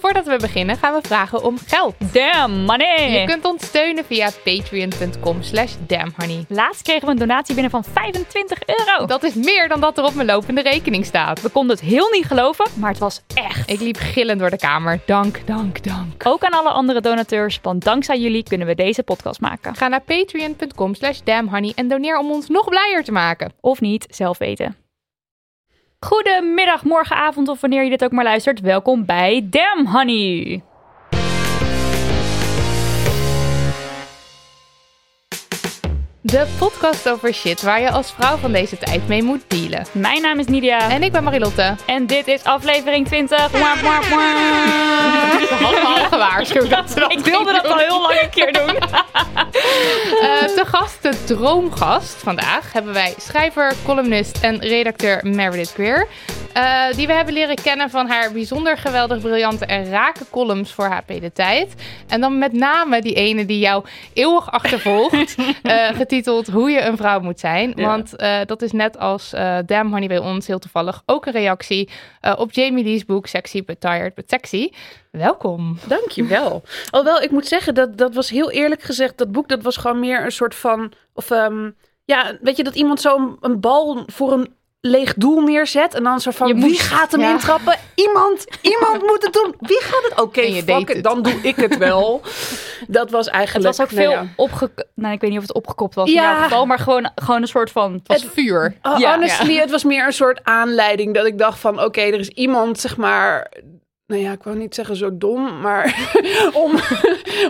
Voordat we beginnen gaan we vragen om geld. Damn money! Je kunt ons steunen via patreon.com slash damnhoney. Laatst kregen we een donatie binnen van 25 euro. Dat is meer dan dat er op mijn lopende rekening staat. We konden het heel niet geloven, maar het was echt. Ik liep gillend door de kamer. Dank, dank, dank. Ook aan alle andere donateurs, want dankzij jullie kunnen we deze podcast maken. Ga naar patreon.com slash damnhoney en doneer om ons nog blijer te maken. Of niet, zelf weten. Goedemiddag, morgenavond of wanneer je dit ook maar luistert. Welkom bij Damn Honey. De podcast over shit waar je als vrouw van deze tijd mee moet dealen. Mijn naam is Nidia. En ik ben Marilotte. En dit is aflevering 20. Wap, wap, wap. We hadden al gewaarschuwd dat we dat Ik wilde dat al heel lang een keer doen. Uh, te gast, de droomgast vandaag, hebben wij schrijver, columnist en redacteur Meredith Greer. Uh, die we hebben leren kennen van haar bijzonder geweldig, briljante en rake columns voor HP De Tijd. En dan met name die ene die jou eeuwig achtervolgt, uh, getiteld Hoe je een vrouw moet zijn. Ja. Want dat is net als Damn Honey bij ons heel toevallig ook een reactie op Jamie Lee's boek Sexy But Tired But Sexy. Welkom. Dankjewel. Alhoewel, ik moet zeggen, dat, dat was heel eerlijk gezegd, dat boek, dat was gewoon meer een soort van, of um, ja, weet je, dat iemand zo een, een bal voor een leeg doel neerzet en dan zo van, Je wie moet- gaat hem ja. intrappen? Iemand, iemand moet het doen. Wie gaat het? Oké, fuck it, het. dan doe ik het wel. Dat was Het eigenlijk... was ook nou veel ja. opge... Nou, ik weet niet of het opgekopt was in Ja. jouw geval, maar gewoon, gewoon een soort van... Het was vuur. Uh, Ja. honestly, het was meer een soort aanleiding dat ik dacht van, oké, er is iemand, zeg maar, nou ja, ik wou niet zeggen zo dom, maar om,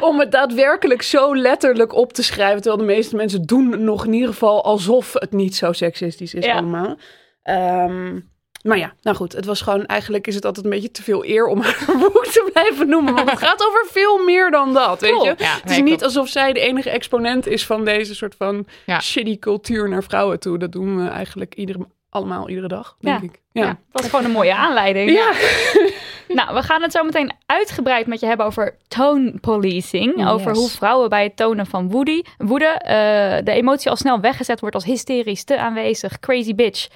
om het daadwerkelijk zo letterlijk op te schrijven, terwijl de meeste mensen doen nog in ieder geval alsof het niet zo seksistisch is Ja. allemaal. Ehm, maar ja, nou goed, het was gewoon, eigenlijk is het altijd een beetje te veel eer om haar boek te blijven noemen, want het gaat over veel meer dan dat, weet je. Ja, het is nee, niet alsof zij de enige exponent is van deze soort van Ja. shitty cultuur naar vrouwen toe. Dat doen we eigenlijk iedere, allemaal iedere dag, denk Ja. ik. Ja. Ja, dat was gewoon een mooie aanleiding. Ja. Nou, we gaan het zo meteen uitgebreid met je hebben over tone policing. Over Yes. hoe vrouwen bij het tonen van woede, woede eh, de emotie al snel weggezet wordt als hysterisch, te aanwezig, crazy bitch.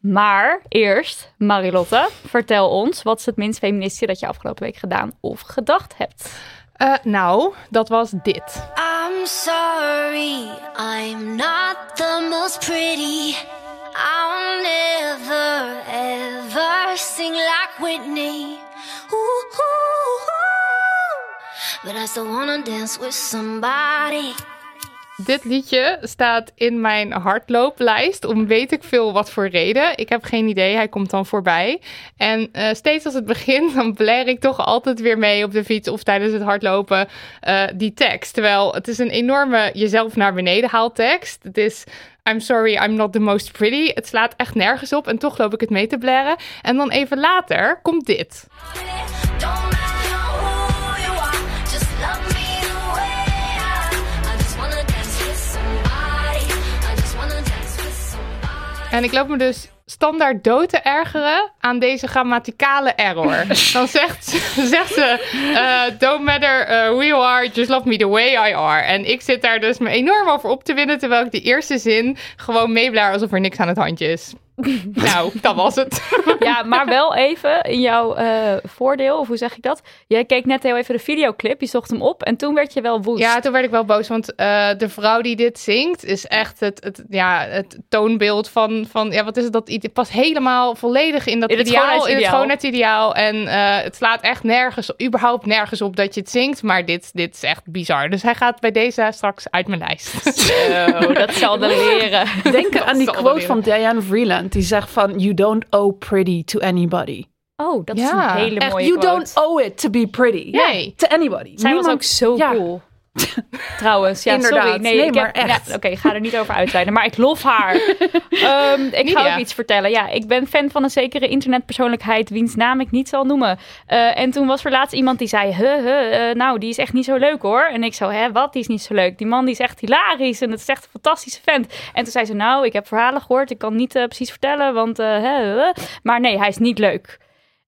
Maar eerst, Marilotte, vertel ons, wat is het minst feministische dat je afgelopen week gedaan of gedacht hebt? Eh, nou, dat was dit. I'm sorry, I'm not the most pretty. I'll never ever sing like Whitney. But I still wanna dance with somebody. Dit liedje staat in mijn hardlooplijst om weet ik veel wat voor reden. Ik heb geen idee, hij komt dan voorbij. En eh, steeds als het begint, dan blair ik toch altijd weer mee op de fiets of tijdens het hardlopen eh, die tekst. Terwijl het is een enorme jezelf naar beneden haaltekst. Het is I'm sorry, I'm not the most pretty. Het slaat echt nergens op en toch loop ik het mee te blaren. En dan even later komt dit. En ik loop me dus standaard dood te ergeren aan deze grammaticale error. Dan zegt, zegt ze, eh, don't matter eh, who you are, just love me the way I are. En ik zit daar dus me enorm over op te winnen, terwijl ik die eerste zin gewoon meeblaar alsof er niks aan het handje is. Nou, dat was het. Ja, maar wel even in jouw eh, voordeel, of hoe zeg ik dat? Jij keek net heel even de videoclip, je zocht hem op en toen werd je wel woest. Ja, toen werd ik wel boos, want eh, de vrouw die dit zingt is echt het, het, ja, het toonbeeld van, van, ja, wat is het, dat het past helemaal volledig in dat In het ideaal, in het schoonheidsideaal. En eh, het slaat echt nergens, überhaupt nergens op dat je het zingt, maar dit, dit is echt bizar. Dus hij gaat bij deze straks uit mijn lijst. Zo, dat zal de leren. Denk aan die quote van Diane Vreeland. Die zegt van, you don't owe pretty to anybody. Oh, dat is Ja, een hele Echt, mooie you quote. don't owe it to be pretty. Nee. To anybody. Zij was Niemand- ook zo ja. cool. Trouwens, ja, Inderdaad. sorry. Nee, Nee, ik maar heb, echt. ja, Oké, ik ga er niet over uitweiden, maar ik lof haar. Ehm, ik ga ook iets vertellen. Ja, ik ben fan van een zekere internetpersoonlijkheid, wiens naam ik niet zal noemen. Eh, en toen was er laatst iemand die zei, huh, huh, eh, nou, die is echt niet zo leuk hoor. En ik zo, hè, wat, die is niet zo leuk? Die man die is echt hilarisch en het is echt een fantastische vent. En toen zei ze, nou, ik heb verhalen gehoord, ik kan niet eh, precies vertellen, want, hè, maar nee, hij is niet leuk.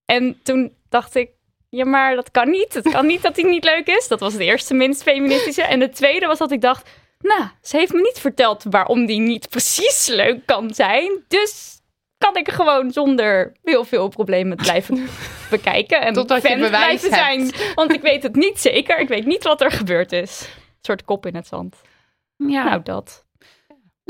En toen dacht ik, ja, maar dat kan niet. Het kan niet dat hij niet leuk is. Dat was het eerste minst feministische. En de tweede was dat ik dacht, nou, ze heeft me niet verteld waarom die niet precies leuk kan zijn. Dus kan ik gewoon zonder heel veel problemen blijven bekijken. En Totdat je fan bewijs blijven zijn. Want ik weet het niet zeker. Ik weet niet wat er gebeurd is. Een soort kop in het zand. Ja. Nou, dat.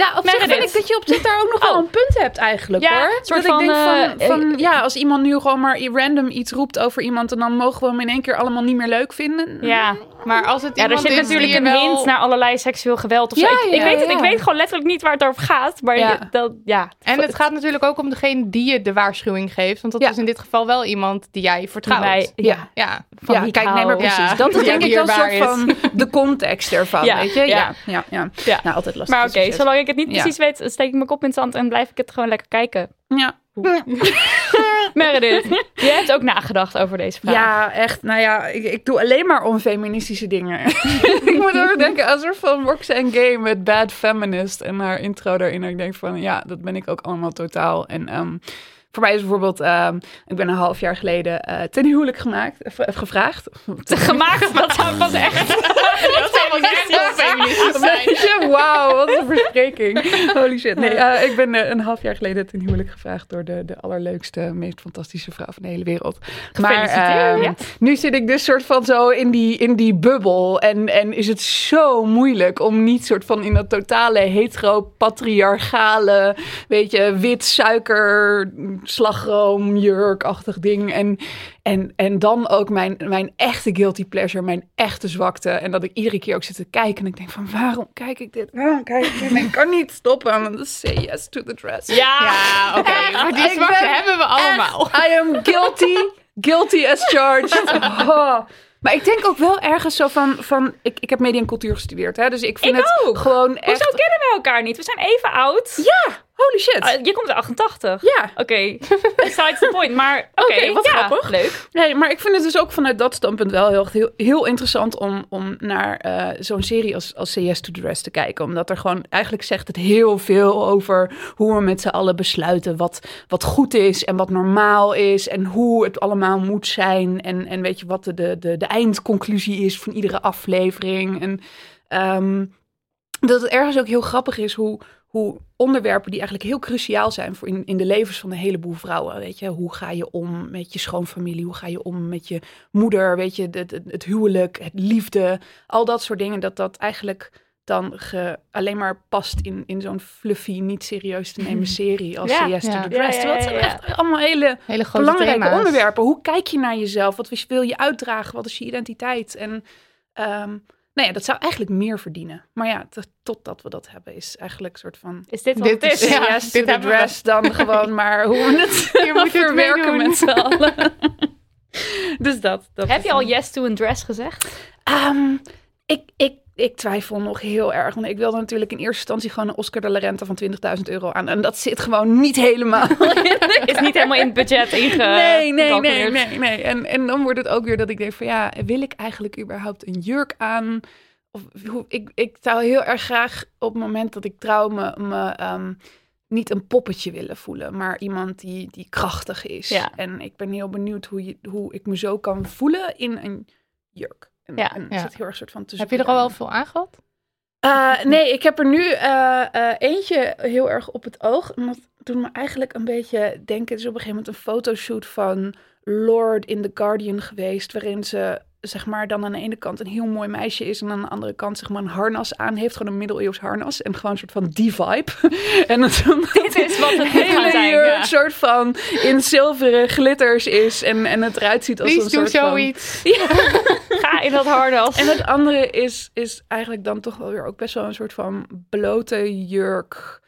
Ja, op zich vind ik dat je op zich daar ook nog wel Oh. een punt hebt eigenlijk Ja, hoor. soort dat van, ik denk van, eh, van ja, als iemand nu gewoon maar random iets roept over iemand en dan mogen we hem in één keer allemaal niet meer leuk vinden. Ja, Maar als het ja er iemand zit is natuurlijk die een wel... hint naar allerlei seksueel geweld of zo. Ja, ik, weet het, ja. ik weet gewoon letterlijk niet waar het over gaat. Maar je- dat, ja. En het gaat natuurlijk ook om degene die je de waarschuwing geeft. Want dat Ja. is in dit geval wel iemand die jij vertrouwt. Wij- Ja. Ja. van ja, wie ik kijk, nee, maar precies. Ja. Dat is Ja, denk ik dierbaar soort van de context ervan, Ja, weet je? ja. Ja, ja. Nou, altijd lastig. Maar is oké, zolang ik het niet Ja. precies weet, steek ik mijn kop in het zand en blijf ik het gewoon lekker kijken. Ja. Meredith, je hebt ook nagedacht over deze vraag. Ja, echt. Nou ja, ik, ik doe alleen maar onfeministische dingen. ik moet ook denken een soort van Roxanne Gay met Bad Feminist en haar intro daarin. Ik denk van, ja, dat ben ik ook allemaal totaal. En ehm, voor mij is bijvoorbeeld, ehm, ik ben een half jaar geleden eh, ten huwelijk gemaakt, eh, gevraagd. Gemaakt, dat pas echt... Dat echt heel feministisch zijn. Wauw, wat een verspreking. Holy shit. Nee, eh, ik ben eh, een half jaar geleden ten huwelijk gevraagd door de, de allerleukste, meest fantastische vrouw van de hele wereld. Maar Gefeliciteerd. ehm, Ja. nu zit ik dus soort van zo in die, in die bubbel. En, en is het zo moeilijk om niet soort van in dat totale hetero-patriarchale, weet je, wit suiker, slagroom, jurkachtig ding. En, en, en dan ook mijn, mijn echte guilty pleasure, mijn echte zwakte. En dat ik iedere keer ook zit te kijken en ik denk van waarom kijk ik dit? Waarom kijk ik dit? En ik kan niet stoppen. Want say yes to the dress. Ja, Ja, oké. Maar die zwakte ben hebben we allemaal. I am guilty. Guilty as charged. Oh. Maar ik denk ook wel ergens zo van... van ik, ik heb media en cultuur gestudeerd. Hè, dus ik vind Ik het ook. gewoon Hoezo echt... kennen we elkaar niet? We zijn even oud. Ja, holy shit. Ah, je komt uit 88. ja. Oké, besides the point. Maar oké, wat ja, grappig. Leuk. Nee, maar ik vind het dus ook vanuit dat standpunt wel heel, heel, heel interessant om, om naar eh, zo'n serie als, als CS to the Rest te kijken. Omdat er gewoon, eigenlijk zegt het heel veel over hoe we met z'n allen besluiten wat, wat goed is en wat normaal is. En hoe het allemaal moet zijn. En, en weet je wat de, de, de, de eindconclusie is van iedere aflevering. En ehm, dat het ergens ook heel grappig is hoe, hoe onderwerpen die eigenlijk heel cruciaal zijn voor in, in de levens van een heleboel vrouwen. Weet je, hoe ga je om met je schoonfamilie? Hoe ga je om met je moeder? Weet je, het, het, het huwelijk, het liefde, al dat soort dingen. Dat dat eigenlijk dan ge, alleen maar past in, in zo'n fluffy, niet serieus te nemen serie als Ja, to ja. the Ja, Rest. ja, ja, zijn ja. echt allemaal hele Hele grote belangrijke thema's. onderwerpen. Hoe kijk je naar jezelf? Wat wil je uitdragen? Wat is je identiteit? En ehm, nou ja, dat zou eigenlijk meer verdienen. Maar ja, totdat we dat hebben, is eigenlijk een soort van Is dit wat Dit is- ja. yes to dit the dress dan gewoon maar hoe we het Je moet verwerken met z'n allen. dus dat. dat Heb je al een- yes to een dress gezegd? Ehm, ik, ik, ik twijfel nog heel erg. Want ik wilde natuurlijk in eerste instantie gewoon een Oscar de la Renta van 20.000 euro aan. En dat zit gewoon niet helemaal Is niet helemaal in het budget inge... Nee, nee, nee, nee, nee. En, en dan wordt het ook weer dat ik denk van ja, wil ik eigenlijk überhaupt een jurk aan? Of hoe, ik, ik zou heel erg graag op het moment dat ik trouw me, me ehm, niet een poppetje willen voelen, maar iemand die, die krachtig is. Ja. En ik ben heel benieuwd hoe, je, hoe ik me zo kan voelen in een jurk. En, Ja, en ja. zit heel erg soort van tussen. Heb je er al wel veel aan gehad? Uh, nee, ik heb er nu uh, uh, eentje heel erg op het oog. En dat, doet me eigenlijk een beetje denken. Het is op een gegeven moment een fotoshoot van Lord in The Guardian geweest. Waarin ze zeg maar dan aan de ene kant een heel mooi meisje is. En aan de andere kant zeg maar een harnas aan heeft. Gewoon een middeleeuws harnas. En gewoon een soort van die vibe. en dat Dit is wat het hele zijn. jurk ja. soort van in zilveren glitters is. En, en het eruit ziet als Please een soort van... zoiets. Ga in dat harnas. En het andere is, is eigenlijk dan toch wel weer ook best wel een soort van blote jurk.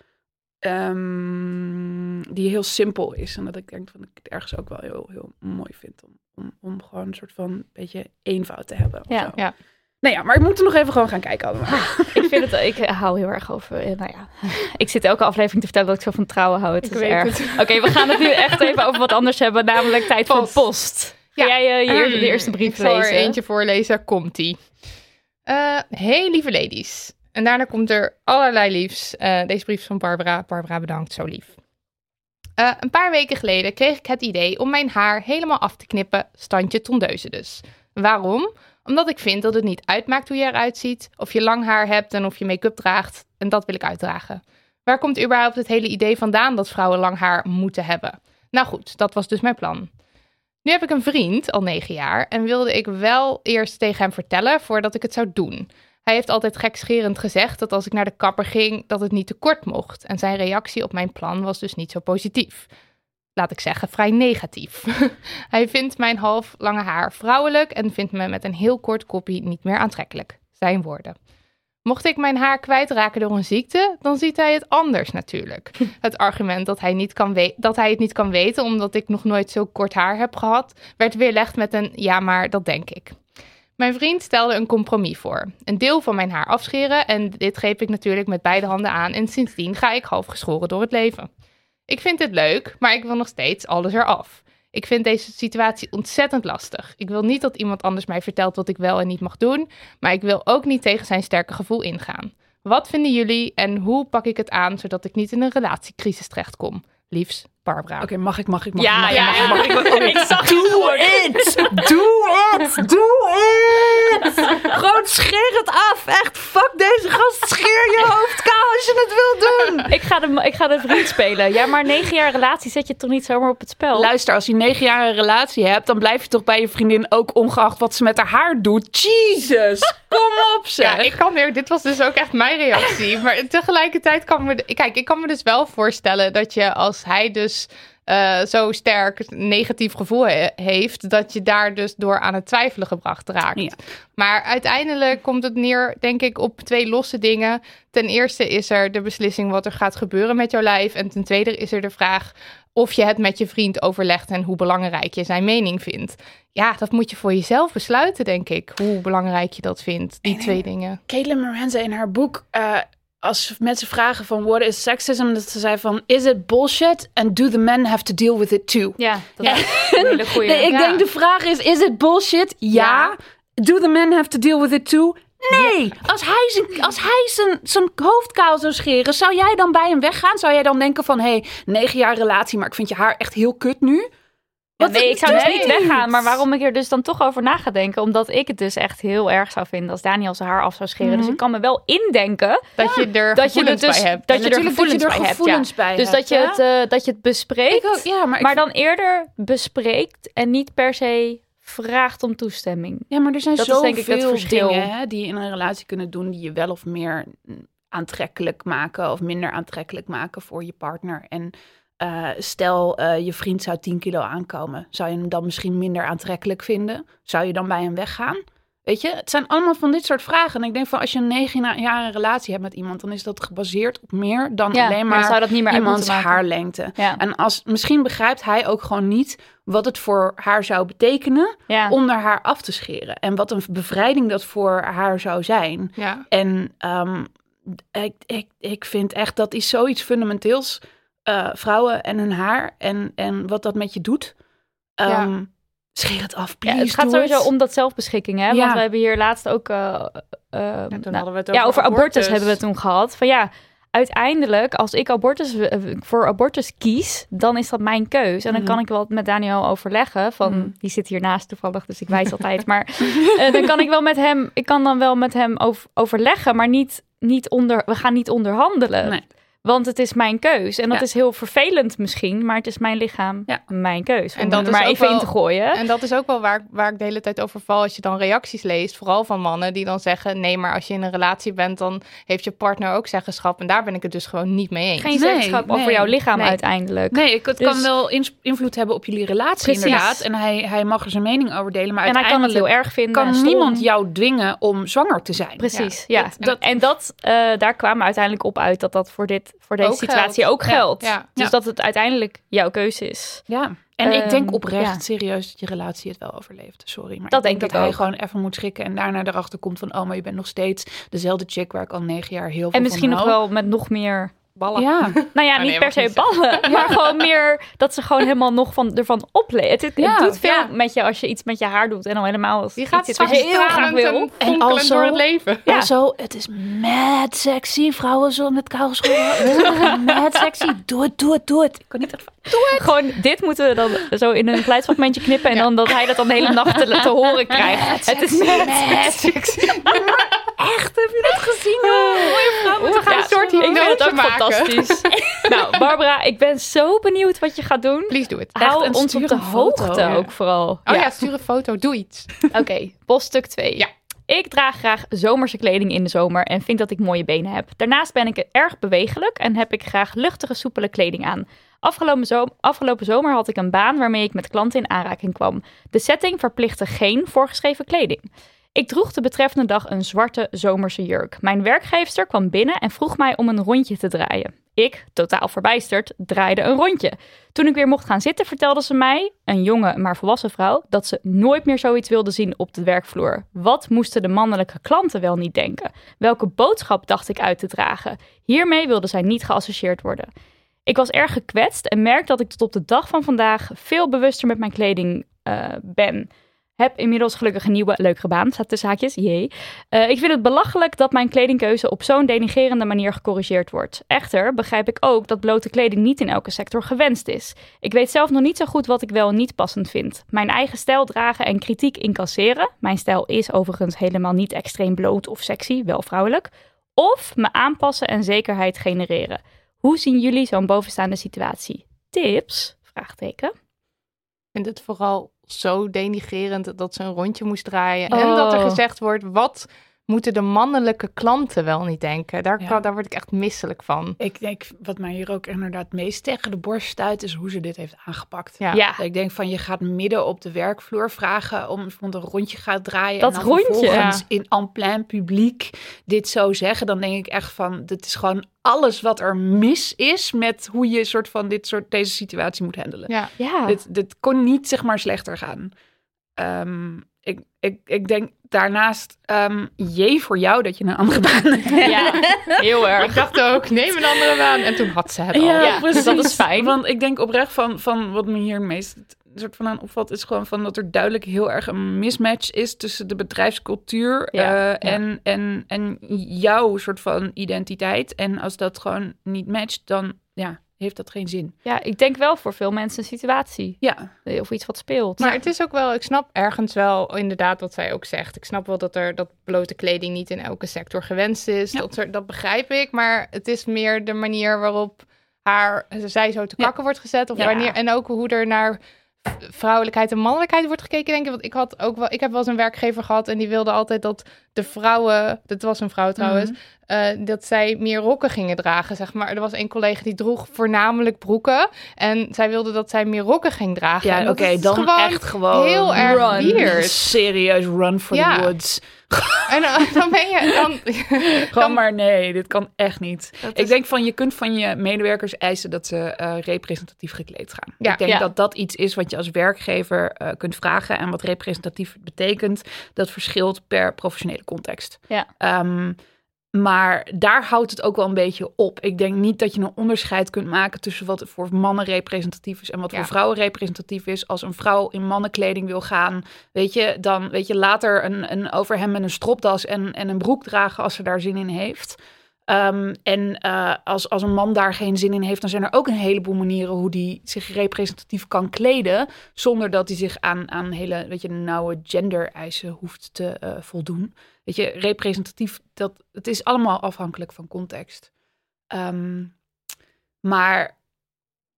ehm, die heel simpel is. En dat ik denk dat ik het ergens ook wel heel, heel mooi vind. Om, om, om gewoon een soort van beetje eenvoud te hebben. Ja, zo. ja. Nou ja, maar ik moet er nog even gewoon gaan kijken allemaal. ik vind het, ik hou heel erg over, eh, nou ja. Ik zit elke aflevering te vertellen dat ik zo van trouwen hou. Het Ik is erg. Oké, we gaan het nu echt even over wat anders hebben, namelijk tijd Post. voor post. Ja. Ga jij eh, je eerste, de Hmm, eerste brief ik lezen? eentje voorlezen. Komt-ie. Eh, hey, lieve ladies. En daarna komt er allerlei liefs. Eh, deze brief is van Barbara. Barbara, bedankt. Zo lief. Eh, een paar weken geleden kreeg ik het idee om mijn haar helemaal af te knippen. Standje tondeuze dus. Waarom? Omdat ik vind dat het niet uitmaakt hoe je eruit ziet. Of je lang haar hebt en of je make-up draagt. En dat wil ik uitdragen. Waar komt überhaupt het hele idee vandaan dat vrouwen lang haar moeten hebben? Nou goed, dat was dus mijn plan. Nu heb ik een vriend, al negen jaar, en wilde ik wel eerst tegen hem vertellen voordat ik het zou doen. Hij heeft altijd gekscherend gezegd dat als ik naar de kapper ging, dat het niet te kort mocht. En zijn reactie op mijn plan was dus niet zo positief. Laat ik zeggen, vrij negatief. Hij vindt mijn half lange haar vrouwelijk en vindt me met een heel kort koppie niet meer aantrekkelijk. Zijn woorden. Mocht ik mijn haar kwijtraken door een ziekte, dan ziet hij het anders natuurlijk. Het argument dat hij, niet kan we- dat hij het niet kan weten omdat ik nog nooit zo kort haar heb gehad, werd weerlegd met een ja, maar dat denk ik. Mijn vriend stelde een compromis voor. Een deel van mijn haar afscheren en dit greep ik natuurlijk met beide handen aan en sindsdien ga ik half geschoren door het leven. Ik vind dit leuk, maar ik wil nog steeds alles eraf. Ik vind deze situatie ontzettend lastig. Ik wil niet dat iemand anders mij vertelt wat ik wel en niet mag doen, maar ik wil ook niet tegen zijn sterke gevoel ingaan. Wat vinden jullie en hoe pak ik het aan zodat ik niet in een relatiecrisis terechtkom? Liefs, Barbara. Oké, mag ik, mag ik, mag Ja, ik, ja, mag ik, mag ik, mag ik, mag ik. ik zag Doe het! Doe het! Doe het! Gewoon scheer het af. Echt, fuck deze gast. Scheer je hoofd kaal als je het wil doen. Ik ga, de, ik ga de vriend spelen. Ja, maar negen jaar relatie zet je toch niet zomaar op het spel? Luister, als je negen jaar een relatie hebt, dan blijf je toch bij je vriendin ook ongeacht wat ze met haar haar doet. Jesus, kom op zeg. Ja, ik kan weer. Dit was dus ook echt mijn reactie. Maar tegelijkertijd kan me. Kijk, ik kan me dus wel voorstellen dat je als hij dus eh, zo sterk negatief gevoel he- heeft, dat je daar dus door aan het twijfelen gebracht raakt. Ja. Maar uiteindelijk komt het neer, denk ik, op twee losse dingen. Ten eerste is er de beslissing wat er gaat gebeuren met jouw lijf. En ten tweede is er de vraag of je het met je vriend overlegt en hoe belangrijk je zijn mening vindt. Ja, dat moet je voor jezelf besluiten, denk ik. Hoe belangrijk je dat vindt, die En- twee dingen. Caitlin Moranza in haar boek, eh, als mensen vragen van what is sexism, dat ze zei van is it bullshit and do the men have to deal with it too? Ja, dat Ja. is een hele goeie. Nee, ik Ja. denk de vraag is, is it bullshit? Ja. Do the men have to deal with it too? Nee. Als hij, zijn, als hij zijn, zijn hoofd kaal zou scheren, zou jij dan bij hem weggaan? Zou jij dan denken van, hé, hey, negen jaar relatie, maar ik vind je haar echt heel kut nu? Wat- nee, ik zou dus niet weggaan. Maar waarom ik er dus dan toch over na ga denken? Omdat ik het dus echt heel erg zou vinden als Daniel zijn haar af zou scheren. Dus ik kan me wel indenken Dat je er dat je gevoelens dus bij hebt. dat je er natuurlijk dat je gevoelens er bij hebt. gevoelens ja. bij Dus hebt, dat je, het, eh, dat je het bespreekt. Ook, ja, maar, vind- dan eerder bespreekt en niet per se vraagt om toestemming. Ja, maar er zijn het zoveel dingen hè, die je in een relatie kunnen doen die je wel of meer mm, aantrekkelijk maken of minder aantrekkelijk maken voor je partner. En eh, stel eh, je vriend zou 10 kilo aankomen, zou je hem dan misschien minder aantrekkelijk vinden? Zou je dan bij hem weggaan? Weet je, het zijn allemaal van dit soort vragen. En ik denk van als je een negen jaar een relatie hebt met iemand, dan is dat gebaseerd op meer dan Ja, alleen maar zou dat niet meer iemands haarlengte. Ja. En als, misschien begrijpt hij ook gewoon niet wat het voor haar zou betekenen Ja. om naar haar af te scheren. En wat een bevrijding dat voor haar zou zijn. En ehm, ik, ik, ik vind echt dat is zoiets fundamenteels. Eh, vrouwen en hun haar en, en wat dat met je doet. Ehm, Scheer het af, Ja, please. het gaat sowieso om dat zelfbeschikking, hè? Ja. Want we hebben hier laatst ook... toen nou, hadden we het ja, over over abortus. abortus. hebben we het toen gehad. Van ja, uiteindelijk, als ik abortus, voor abortus kies, dan is dat mijn keus. En dan Mhm. kan ik wel met Daniel overleggen. Van, Mhm. die zit hiernaast toevallig, dus ik wijs altijd. Maar eh, dan kan ik wel met hem, ik kan dan wel met hem over, overleggen, maar niet, niet onder, we gaan niet onderhandelen. Nee. Want het is mijn keus. En dat Ja. is heel vervelend misschien, maar het is mijn lichaam, Ja. mijn keus. Om En dat er maar even in wel- te gooien. En dat is ook wel waar, waar ik de hele tijd over val als je dan reacties leest. Vooral van mannen die dan zeggen... nee, maar als je in een relatie bent, dan heeft je partner ook zeggenschap. En daar ben ik het dus gewoon niet mee eens. Geen Nee, zeggenschap over nee, jouw lichaam nee. uiteindelijk. Nee, het Dus- kan wel ins- invloed hebben op jullie relatie Precies. inderdaad. En hij, hij mag er zijn mening over delen. Maar en hij kan het heel erg vinden. en kan stom. niemand jou dwingen om zwanger te zijn. Precies, Ja, ja. dat- dat- en dat, eh, daar kwamen we uiteindelijk op uit dat dat voor, dit, voor deze Ook situatie ook geldt. ja. Dus dat het uiteindelijk jouw keuze is. Ja. En ik denk Ehm, oprecht serieus dat je relatie het wel overleeft. Sorry, maar Dat ik denk denk dat ik hij ook. gewoon even moet schrikken en daarna erachter komt van, oh, maar je bent nog steeds dezelfde chick waar ik al negen jaar heel veel En misschien van nog wel met nog meer... ballen. Ja, Nou ja, Oh, niet nee, per se niet ballen, maar gewoon meer dat ze gewoon helemaal nog van, ervan opleven. Het, het, Ja, het doet veel ja. met je als je iets met je haar doet en dan helemaal als Die iets gaat wat je heel graag wil. en also- door het leven. Ja. het is mad sexy, vrouwen zo met koude schoenen. mad sexy, doe het, doe het, doe het. Ik kan niet echt Gewoon, dit moeten we dan zo in een geluidsfragmentje knippen en dan dat hij dat dan de hele nacht te, te horen krijgt. Het is mad sexy. Echt, heb je dat gezien? Mooie vrouw met We gaan een soort ik vind het ook maken. Fantastisch. nou, Barbara, ik ben zo benieuwd wat je gaat doen. Please do it. Hou ons op de foto. hoogte Ja. ook vooral. Oh ja. stuur een foto. Doe iets. Oké, poststuk 2. Ja. Ik draag graag zomerse kleding in de zomer en vind dat ik mooie benen heb. Daarnaast ben ik erg bewegelijk en heb ik graag luchtige, soepele kleding aan. Afgelopen, afgelopen zomer had ik een baan waarmee ik met klanten in aanraking kwam. De setting verplichtte geen voorgeschreven kleding. Ik droeg de betreffende dag een zwarte zomerse jurk. Mijn werkgeefster kwam binnen en vroeg mij om een rondje te draaien. Ik, totaal verbijsterd, draaide een rondje. Toen ik weer mocht gaan zitten, vertelde ze mij, een jonge maar volwassen vrouw, dat ze nooit meer zoiets wilde zien op de werkvloer. Wat moesten de mannelijke klanten wel niet denken? Welke boodschap dacht ik uit te dragen? Hiermee wilde zij niet geassocieerd worden. Ik was erg gekwetst en merk dat ik tot op de dag van vandaag veel bewuster met mijn kleding eh, ben. Heb inmiddels gelukkig een nieuwe, leukere baan, staat tussen haakjes, jee. Eh, ik vind het belachelijk dat mijn kledingkeuze op zo'n denigerende manier gecorrigeerd wordt. Echter begrijp ik ook dat blote kleding niet in elke sector gewenst is. Ik weet zelf nog niet zo goed wat ik wel en niet passend vind. Mijn eigen stijl dragen en kritiek incasseren. Mijn stijl is overigens helemaal niet extreem bloot of sexy, wel vrouwelijk. Of me aanpassen en zekerheid genereren. Hoe zien jullie zo'n bovenstaande situatie? Tips? Vraagteken. Ik vind het vooral zo denigerend dat ze een rondje moest draaien. En Oh. dat er gezegd wordt, wat moeten de mannelijke klanten wel niet denken? Daar, Ja. kan, daar word ik echt misselijk van. Ik denk, wat mij hier ook inderdaad meest tegen de borst stuit, is hoe ze dit heeft aangepakt. Ja. Ja, Ik denk van, je gaat midden op de werkvloer vragen om een rondje gaat draaien. Dat en dan rondje, vervolgens in en plein publiek dit zo zeggen. Dan denk ik echt van, dit is gewoon alles wat er mis is met hoe je soort van dit soort, deze situatie moet handelen. Ja. ja. Dit, dit kon niet zeg maar slechter gaan. Ehm, ik, ik, ik denk daarnaast, ehm jee voor jou dat je een andere baan hebt. ja. heel erg. Ik dacht ook, neem een andere baan. En toen had ze het al. Ja, precies. dat is fijn. Want ik denk oprecht van, van wat me hier het meest soort van aan opvalt, is gewoon van dat er duidelijk heel erg een mismatch is tussen de bedrijfscultuur Ja, eh, en, en, en jouw soort van identiteit. En als dat gewoon niet matcht, dan ja, heeft dat geen zin. Ja, ik denk wel voor veel mensen een situatie. Ja, Of iets wat speelt. Maar het is ook wel, ik snap ergens wel inderdaad wat zij ook zegt. Ik snap wel dat er dat blote kleding niet in elke sector gewenst is. Ja. Dat, soort- dat begrijp ik. Maar het is meer de manier waarop haar, zij zo te Ja. kakken wordt gezet. Of Ja. wanneer, en ook hoe er naar vrouwelijkheid en mannelijkheid wordt gekeken, denk ik. Want ik had ook wel, ik heb wel eens een werkgever gehad en die wilde altijd dat de vrouwen, dat was een vrouw trouwens, Mhm. Eh, dat zij meer rokken gingen dragen, zeg maar. Er was een collega die droeg voornamelijk broeken en zij wilde dat zij meer rokken ging dragen. En ja oké, is dan gewoon echt gewoon heel erg run. weird. Serieus run for Ja. the woods. En dan, dan ben je dan, Gewoon dan- maar nee, dit kan echt niet. dat Ik is- denk van je kunt van je medewerkers eisen dat ze eh, representatief gekleed gaan. Ja. ik denk Ja. dat dat iets is wat je als werkgever eh, kunt vragen. En wat representatief betekent, dat verschilt per professionele context. Ja. Ehm, maar daar houdt het ook wel een beetje op. Ik denk niet dat je een onderscheid kunt maken tussen wat voor mannen representatief is en wat Ja. voor vrouwen representatief is. Als een vrouw in mannenkleding wil gaan, weet je, dan weet je later een, een overhemd met een stropdas en, en een broek dragen als ze daar zin in heeft. Ehm, en eh, als, als een man daar geen zin in heeft, dan zijn er ook een heleboel manieren hoe die zich representatief kan kleden. Zonder dat hij zich aan, aan hele weet je, nauwe gender-eisen hoeft te eh, voldoen. Weet je, representatief, dat, het is allemaal afhankelijk van context. Ehm, Maar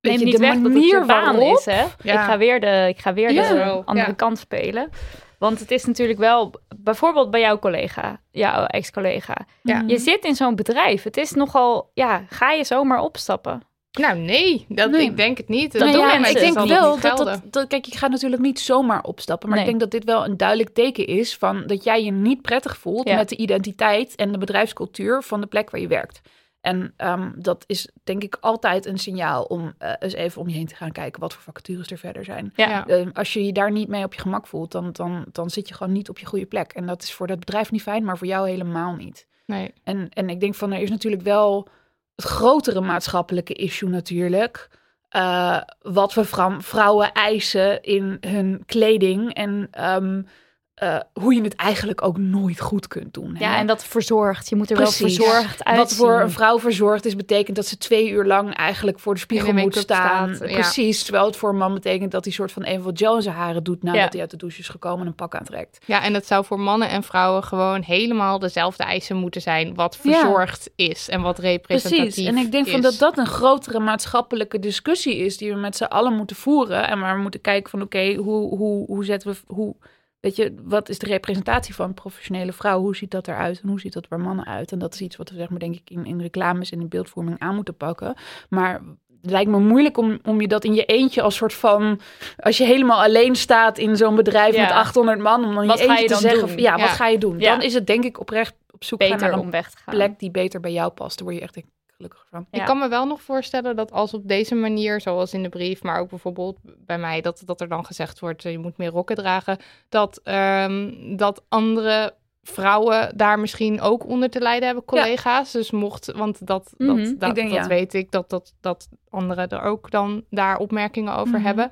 weet Neem je, niet de weg dat het manier je baan waarop... is, hè? Ja. Ik ga weer de, ik ga weer Ja. de andere ja. kant spelen. Want het is natuurlijk wel, bijvoorbeeld bij jouw collega, jouw ex-collega. Ja. Je zit in zo'n bedrijf. Het is nogal, ja, ga je zomaar opstappen? Nou, nee, dat, Nee. ik denk het niet. Dat Nou doen ja, mensen. Ik denk wel dat, dat, dat- Kijk, je gaat natuurlijk niet zomaar opstappen. Maar Nee. ik denk dat dit wel een duidelijk teken is van dat jij je niet prettig voelt Ja. met de identiteit en de bedrijfscultuur van de plek waar je werkt. En ehm, dat is denk ik altijd een signaal om eh, eens even om je heen te gaan kijken wat voor vacatures er verder zijn. Ja. Ja. Eh, als je je daar niet mee op je gemak voelt, dan, dan, dan zit je gewoon niet op je goede plek. En dat is voor dat bedrijf niet fijn, maar voor jou helemaal niet. Nee. En, en ik denk van er is natuurlijk wel het grotere maatschappelijke issue natuurlijk. eh, wat we vrou- vrouwen eisen in hun kleding. En ehm, eh, hoe je het eigenlijk ook nooit goed kunt doen. hè? Ja, en dat verzorgd. Je moet er wel verzorgd uitzien. Wat voor een vrouw verzorgd is, betekent dat ze twee uur lang eigenlijk voor de spiegel moet staan. staat, ja. Precies. Terwijl het voor een man betekent dat hij soort van Evel in zijn haren doet nadat Ja. hij uit de douche is gekomen en een pak aantrekt. Ja, en het zou voor mannen en vrouwen gewoon helemaal dezelfde eisen moeten zijn. Wat Ja. verzorgd is en wat representatief Precies. En ik denk van dat dat een grotere maatschappelijke discussie is die we met z'n allen moeten voeren. En waar we moeten kijken van oké, hoe, hoe, hoe zetten we, hoe, weet je, wat is de representatie van een professionele vrouw? Hoe ziet dat eruit en hoe ziet dat bij mannen uit? En dat is iets wat we zeg maar denk ik in, in reclames en in beeldvorming aan moeten pakken. Maar het lijkt me moeilijk om, om je dat in je eentje als soort van, als je helemaal alleen staat in zo'n bedrijf Ja. met 800 man, om dan Wat je eentje je te dan zeggen, van, ja, Ja. wat ga je doen? Dan is het denk ik oprecht op zoek beter naar om een weg te gaan. plek die beter bij jou past. Daar word je echt gelukkig van. Ja. Ik kan me wel nog voorstellen dat als op deze manier, zoals in de brief, maar ook bijvoorbeeld bij mij, dat, dat er dan gezegd wordt, eh, je moet meer rokken dragen, dat, ehm, dat andere vrouwen daar misschien ook onder te lijden hebben, collega's. Dus mocht, want dat, Mhm. dat, dat, Ik denk, dat ja. weet ik, dat, dat, dat anderen er ook dan daar opmerkingen over Mhm. hebben.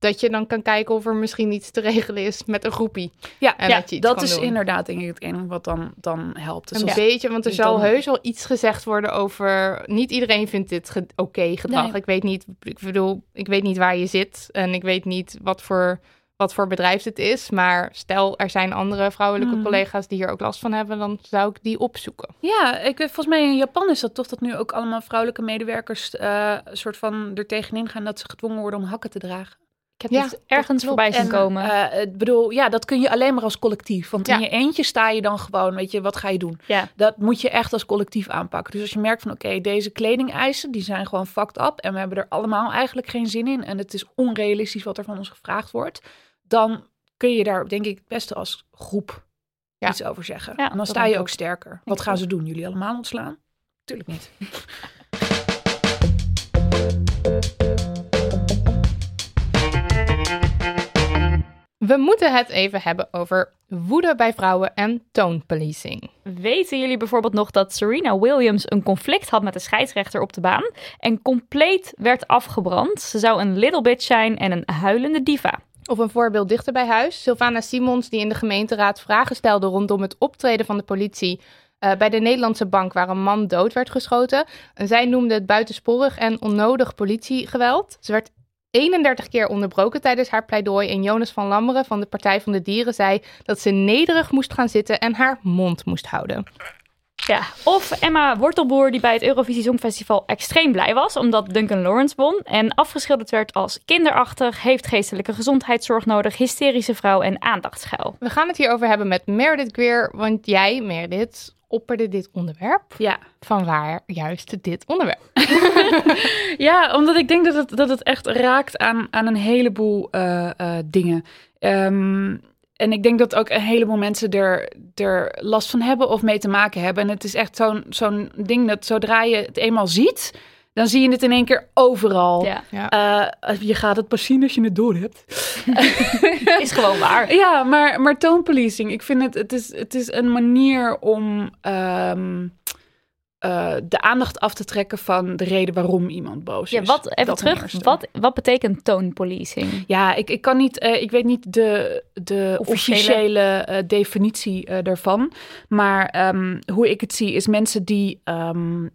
Dat je dan kan kijken of er misschien iets te regelen is met een groepie. Ja, En ja dat je iets dat kan is doen. inderdaad denk ik het enige wat dan, dan helpt. Dus Een beetje, want er Dus zal dan- heus wel iets gezegd worden over. Niet iedereen vindt dit ge- oké gedrag. Nee. Ik weet niet, ik bedoel, ik weet niet waar je zit en ik weet niet wat voor, wat voor bedrijf het is. Maar stel, er zijn andere vrouwelijke Mhm. collega's die hier ook last van hebben, dan zou ik die opzoeken. Ja, ik weet, volgens mij in Japan is dat toch dat nu ook allemaal vrouwelijke medewerkers eh, een soort van er tegenin gaan dat ze gedwongen worden om hakken te dragen. Ik heb Ja, het ergens voorbij zien En, komen. eh, ik bedoel, ja, dat kun je alleen maar als collectief. Want Ja. in je eentje sta je dan gewoon, weet je, wat ga je doen? ja. Dat moet je echt als collectief aanpakken. Dus als je merkt van, oké, deze kledingeisen, die zijn gewoon fucked up. En we hebben er allemaal eigenlijk geen zin in. En het is onrealistisch wat er van ons gevraagd wordt. Dan kun je daar, denk ik, het beste als groep iets over zeggen. Ja, en dan sta je ook ook. sterker. Wat gaan ze doen? Jullie allemaal ontslaan? Tuurlijk niet. We moeten het even hebben over woede bij vrouwen en toonpolicing. Weten jullie bijvoorbeeld nog dat Serena Williams een conflict had met de scheidsrechter op de baan en compleet werd afgebrand? Ze zou een little bitch zijn en een huilende diva. Of een voorbeeld dichter bij huis. Sylvana Simons, die in de gemeenteraad vragen stelde rondom het optreden van de politie eh, bij de Nederlandse bank waar een man dood werd geschoten. En zij noemde het buitensporig en onnodig politiegeweld. Ze werd 31 keer onderbroken tijdens haar pleidooi. En Jonas van Lammeren van de Partij van de Dieren zei dat ze nederig moest gaan zitten en haar mond moest houden. Ja, of Emma Wortelboer die bij het Eurovisie Songfestival extreem blij was omdat Duncan Lawrence won en afgeschilderd werd als kinderachtig, heeft geestelijke gezondheidszorg nodig, hysterische vrouw en aandachtsgeil. We gaan het hierover hebben met Meredith Greer, want jij, Meredith, opperde dit onderwerp. Ja. Van waar juist dit onderwerp? Ja, omdat ik denk dat het, dat het echt raakt aan, aan een heleboel eh, eh, dingen. Ehm, en ik denk dat ook een heleboel mensen er, er last van hebben of mee te maken hebben. En het is echt zo'n zo'n ding dat zodra je het eenmaal ziet, dan zie je het in één keer overal. Ja, Ja. Eh, je gaat het pas zien als je het door hebt. is gewoon waar. Ja, maar, maar toonpolicing, ik vind het, het is, het is een manier om ehm, eh, de aandacht af te trekken van de reden waarom iemand boos Ja, is. wat, even Dat terug, wat, wat betekent toonpolicing? Ja, ik, ik kan niet, eh, ik weet niet de, de Officiële. officiële, eh, definitie daarvan. Maar ehm, hoe ik het zie, is mensen die. ehm,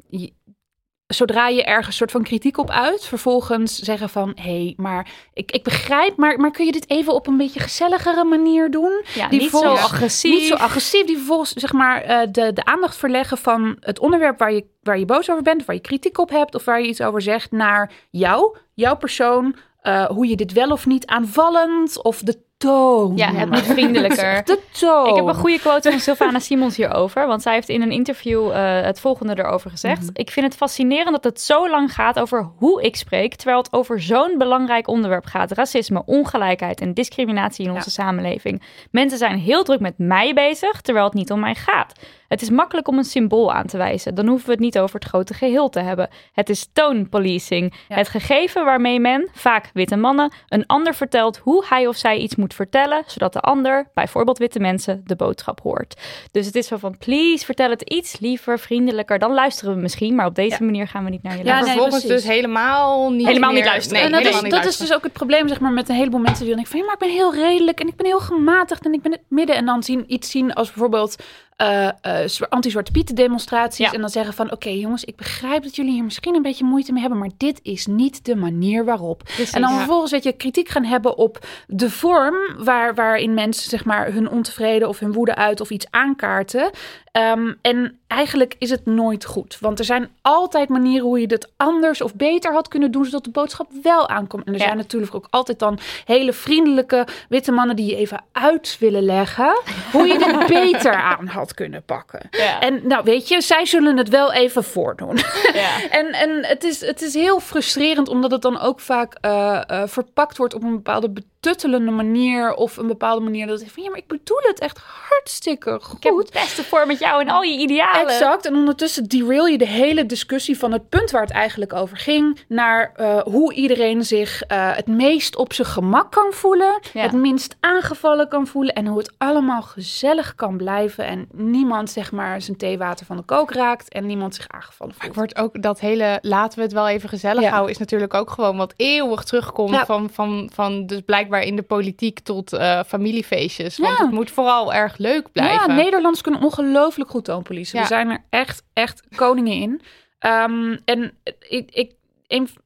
zodra je ergens soort van kritiek op uit, vervolgens zeggen van hé, hey, maar ik, ik begrijp, maar, maar kun je dit even op een beetje gezelligere manier doen? Ja, Die niet zo agressief. Niet zo agressief, die vervolgens zeg maar eh, de, de aandacht verleggen van het onderwerp waar je, waar je boos over bent, of waar je kritiek op hebt, of waar je iets over zegt, naar jou, jouw persoon, eh, hoe je dit wel of niet aanvallend, of de toon. Ja, het moet vriendelijker. De toon. Ik heb een goede quote van Sylvana Simons hierover. Want zij heeft in een interview eh, het volgende erover gezegd. Mhm. Ik vind het fascinerend dat het zo lang gaat over hoe ik spreek. Terwijl het over zo'n belangrijk onderwerp gaat. Racisme, ongelijkheid en discriminatie in onze samenleving. Mensen zijn heel druk met mij bezig, terwijl het niet om mij gaat. Het is makkelijk om een symbool aan te wijzen. Dan hoeven we het niet over het grote geheel te hebben. Het is tone policing. Ja. Het gegeven waarmee men, vaak witte mannen, een ander vertelt hoe hij of zij iets moet vertellen, zodat de ander, bijvoorbeeld witte mensen, de boodschap hoort. Dus het is zo van, please, vertel het iets liever, vriendelijker. Dan luisteren we misschien, maar op deze Ja. manier gaan we niet naar je Ja, luisteren. nee, Vervolgens precies. dus helemaal niet Helemaal niet luisteren. Nee, en dat, is, helemaal niet dat is dus ook het probleem zeg maar, met een heleboel mensen die dan denken van ja, maar ik ben heel redelijk en ik ben heel gematigd en ik ben in het midden. En dan zien iets zien als bijvoorbeeld eh, zwa- anti-Zwarte Pieten demonstraties. Ja. En dan zeggen van oké jongens, ik begrijp dat jullie hier misschien een beetje moeite mee hebben, maar dit is niet de manier waarop. en dan ja. vervolgens weet je kritiek gaan hebben op de vorm waar, waarin mensen zeg maar hun ontevreden of hun woede uit of iets aankaarten. Ehm, en eigenlijk is het nooit goed. Want er zijn altijd manieren hoe je dit anders of beter had kunnen doen, zodat de boodschap wel aankomt. En er Ja. zijn natuurlijk ook altijd dan hele vriendelijke witte mannen die je even uit willen leggen hoe je dit beter aan had kunnen pakken. Ja. En nou weet je, zij zullen het wel even voordoen. Ja. En, en het, is, het is heel frustrerend, omdat het dan ook vaak eh, eh, verpakt wordt op een bepaalde betuttelende manier. Of een bepaalde manier dat ik van ja, maar ik bedoel het echt hartstikke goed. Ik heb het beste voor met jou en al je idealen. Exact. En ondertussen derail je de hele discussie van het punt waar het eigenlijk over ging. Naar eh, hoe iedereen zich eh, het meest op zijn gemak kan voelen. Ja. Het minst aangevallen kan voelen. En hoe het allemaal gezellig kan blijven. En niemand zeg maar zijn theewater van de kook raakt. En niemand zich aangevallen Ik voelt. word ook dat hele laten we het wel even gezellig Ja. houden is natuurlijk ook gewoon wat eeuwig terugkomt Ja. van, van, van dus blijkbaar in de politiek tot eh, familiefeestjes. Want Ja. het moet vooral erg leuk blijven. Ja, Nederlanders kunnen ongelooflijk goed toonpolicen. Ja. We zijn er echt, echt koningen in. Ehm, en ik, ik,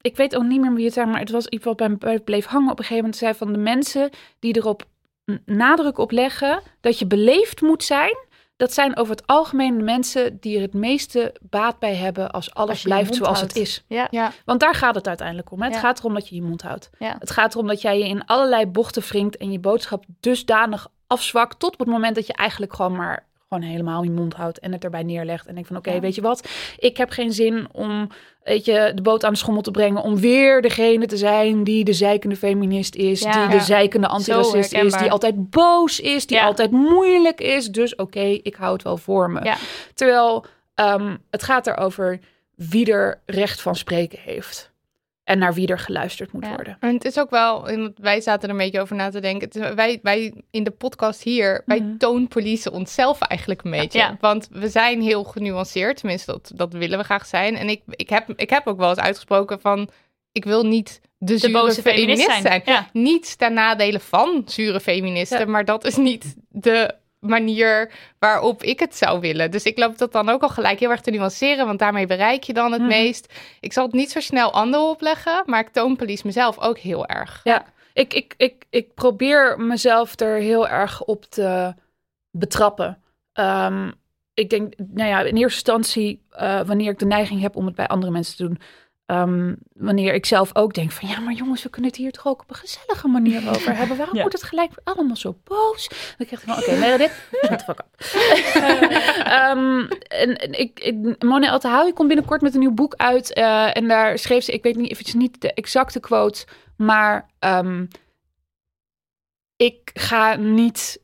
ik weet ook niet meer wie het zei, maar het was iets wat bij me bleef hangen. Op een gegeven moment zei van de mensen die erop nadruk op leggen dat je beleefd moet zijn. Dat zijn over het algemeen de mensen die er het meeste baat bij hebben als alles Als blijft zoals houdt. het is. Ja. Ja. Want daar gaat het uiteindelijk om. Hè? Het Ja. gaat erom dat je je mond houdt. Ja. Het gaat erom dat jij je in allerlei bochten wringt en je boodschap dusdanig afzwakt tot op het moment dat je eigenlijk gewoon maar gewoon helemaal je mond houdt en het erbij neerlegt en denkt van oké, Ja. weet je wat, ik heb geen zin om weet je, de boot aan de schommel te brengen om weer degene te zijn die de zeikende feminist is, Ja. die de zeikende antiracist is, die altijd boos is, die Ja. altijd moeilijk is. Dus oké, ik hou het wel voor me. Terwijl ehm, het gaat erover wie er recht van spreken heeft. En naar wie er geluisterd moet Ja. worden. En het is ook wel, wij zaten er een beetje over na te denken. Het is- wij, wij in de podcast hier, wij toonpolicen onszelf eigenlijk een beetje. Ja. Want we zijn heel genuanceerd, tenminste dat, dat willen we graag zijn. En ik, ik, heb, ik heb ook wel eens uitgesproken van, ik wil niet de, De zure boze feminist feminist zijn. zijn. Ja. Niet ten nadele van zure feministen, Ja. maar dat is niet de manier waarop ik het zou willen. Dus ik loop dat dan ook al gelijk heel erg te nuanceren, want daarmee bereik je dan het Mhm. meest. Ik zal het niet zo snel anderen opleggen, maar ik toonpolice mezelf ook heel erg. Ja, ik, ik, ik, ik probeer mezelf er heel erg op te betrappen. Ehm, ik denk, nou ja, in eerste instantie, eh, wanneer ik de neiging heb om het bij andere mensen te doen. Ehm, wanneer ik zelf ook denk van, ja, maar jongens, we kunnen het hier toch ook op een gezellige manier over hebben. Waarom Ja. moet het gelijk allemaal zo boos? Dan krijg ik van, oké, nee, dit, shut the fuck up. Ehm, en, en ik, ik, komt binnenkort met een nieuw boek uit. eh, en daar schreef ze, ik weet niet, of het is niet de exacte quote, maar ehm, ik ga niet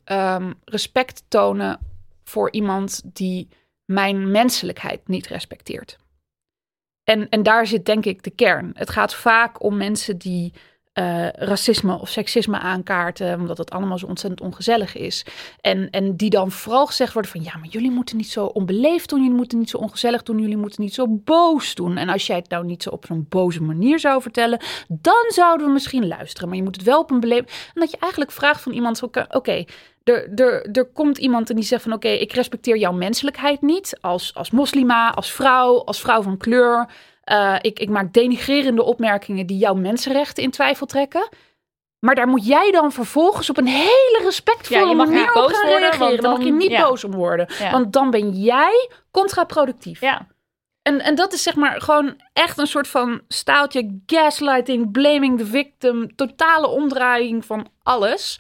respect tonen voor iemand die mijn menselijkheid niet respecteert. En, en daar zit denk ik de kern. Het gaat vaak om mensen die eh, racisme of seksisme aankaarten, omdat het allemaal zo ontzettend ongezellig is. En, en die dan vooral gezegd worden van, ja, maar jullie moeten niet zo onbeleefd doen, jullie moeten niet zo ongezellig doen, jullie moeten niet zo boos doen. En als jij het nou niet zo op zo'n boze manier zou vertellen, dan zouden we misschien luisteren. Maar je moet het wel op een beleefd... En dat je eigenlijk vraagt van iemand, oké, er, er, er komt iemand en die zegt van, oké, ik respecteer jouw menselijkheid niet als, als moslima, als vrouw, als vrouw van kleur. Eh, ik, ik maak denigrerende opmerkingen die jouw mensenrechten in twijfel trekken. Maar daar moet jij dan vervolgens op een hele respectvolle Ja, je mag manier niet op boos gaan worden, reageren. want Dan mag je niet ja. boos om worden. Ja. Want dan ben jij contraproductief. Ja, En, en dat is zeg maar gewoon echt een soort van staaltje gaslighting, blaming the victim, totale omdraaiing van alles.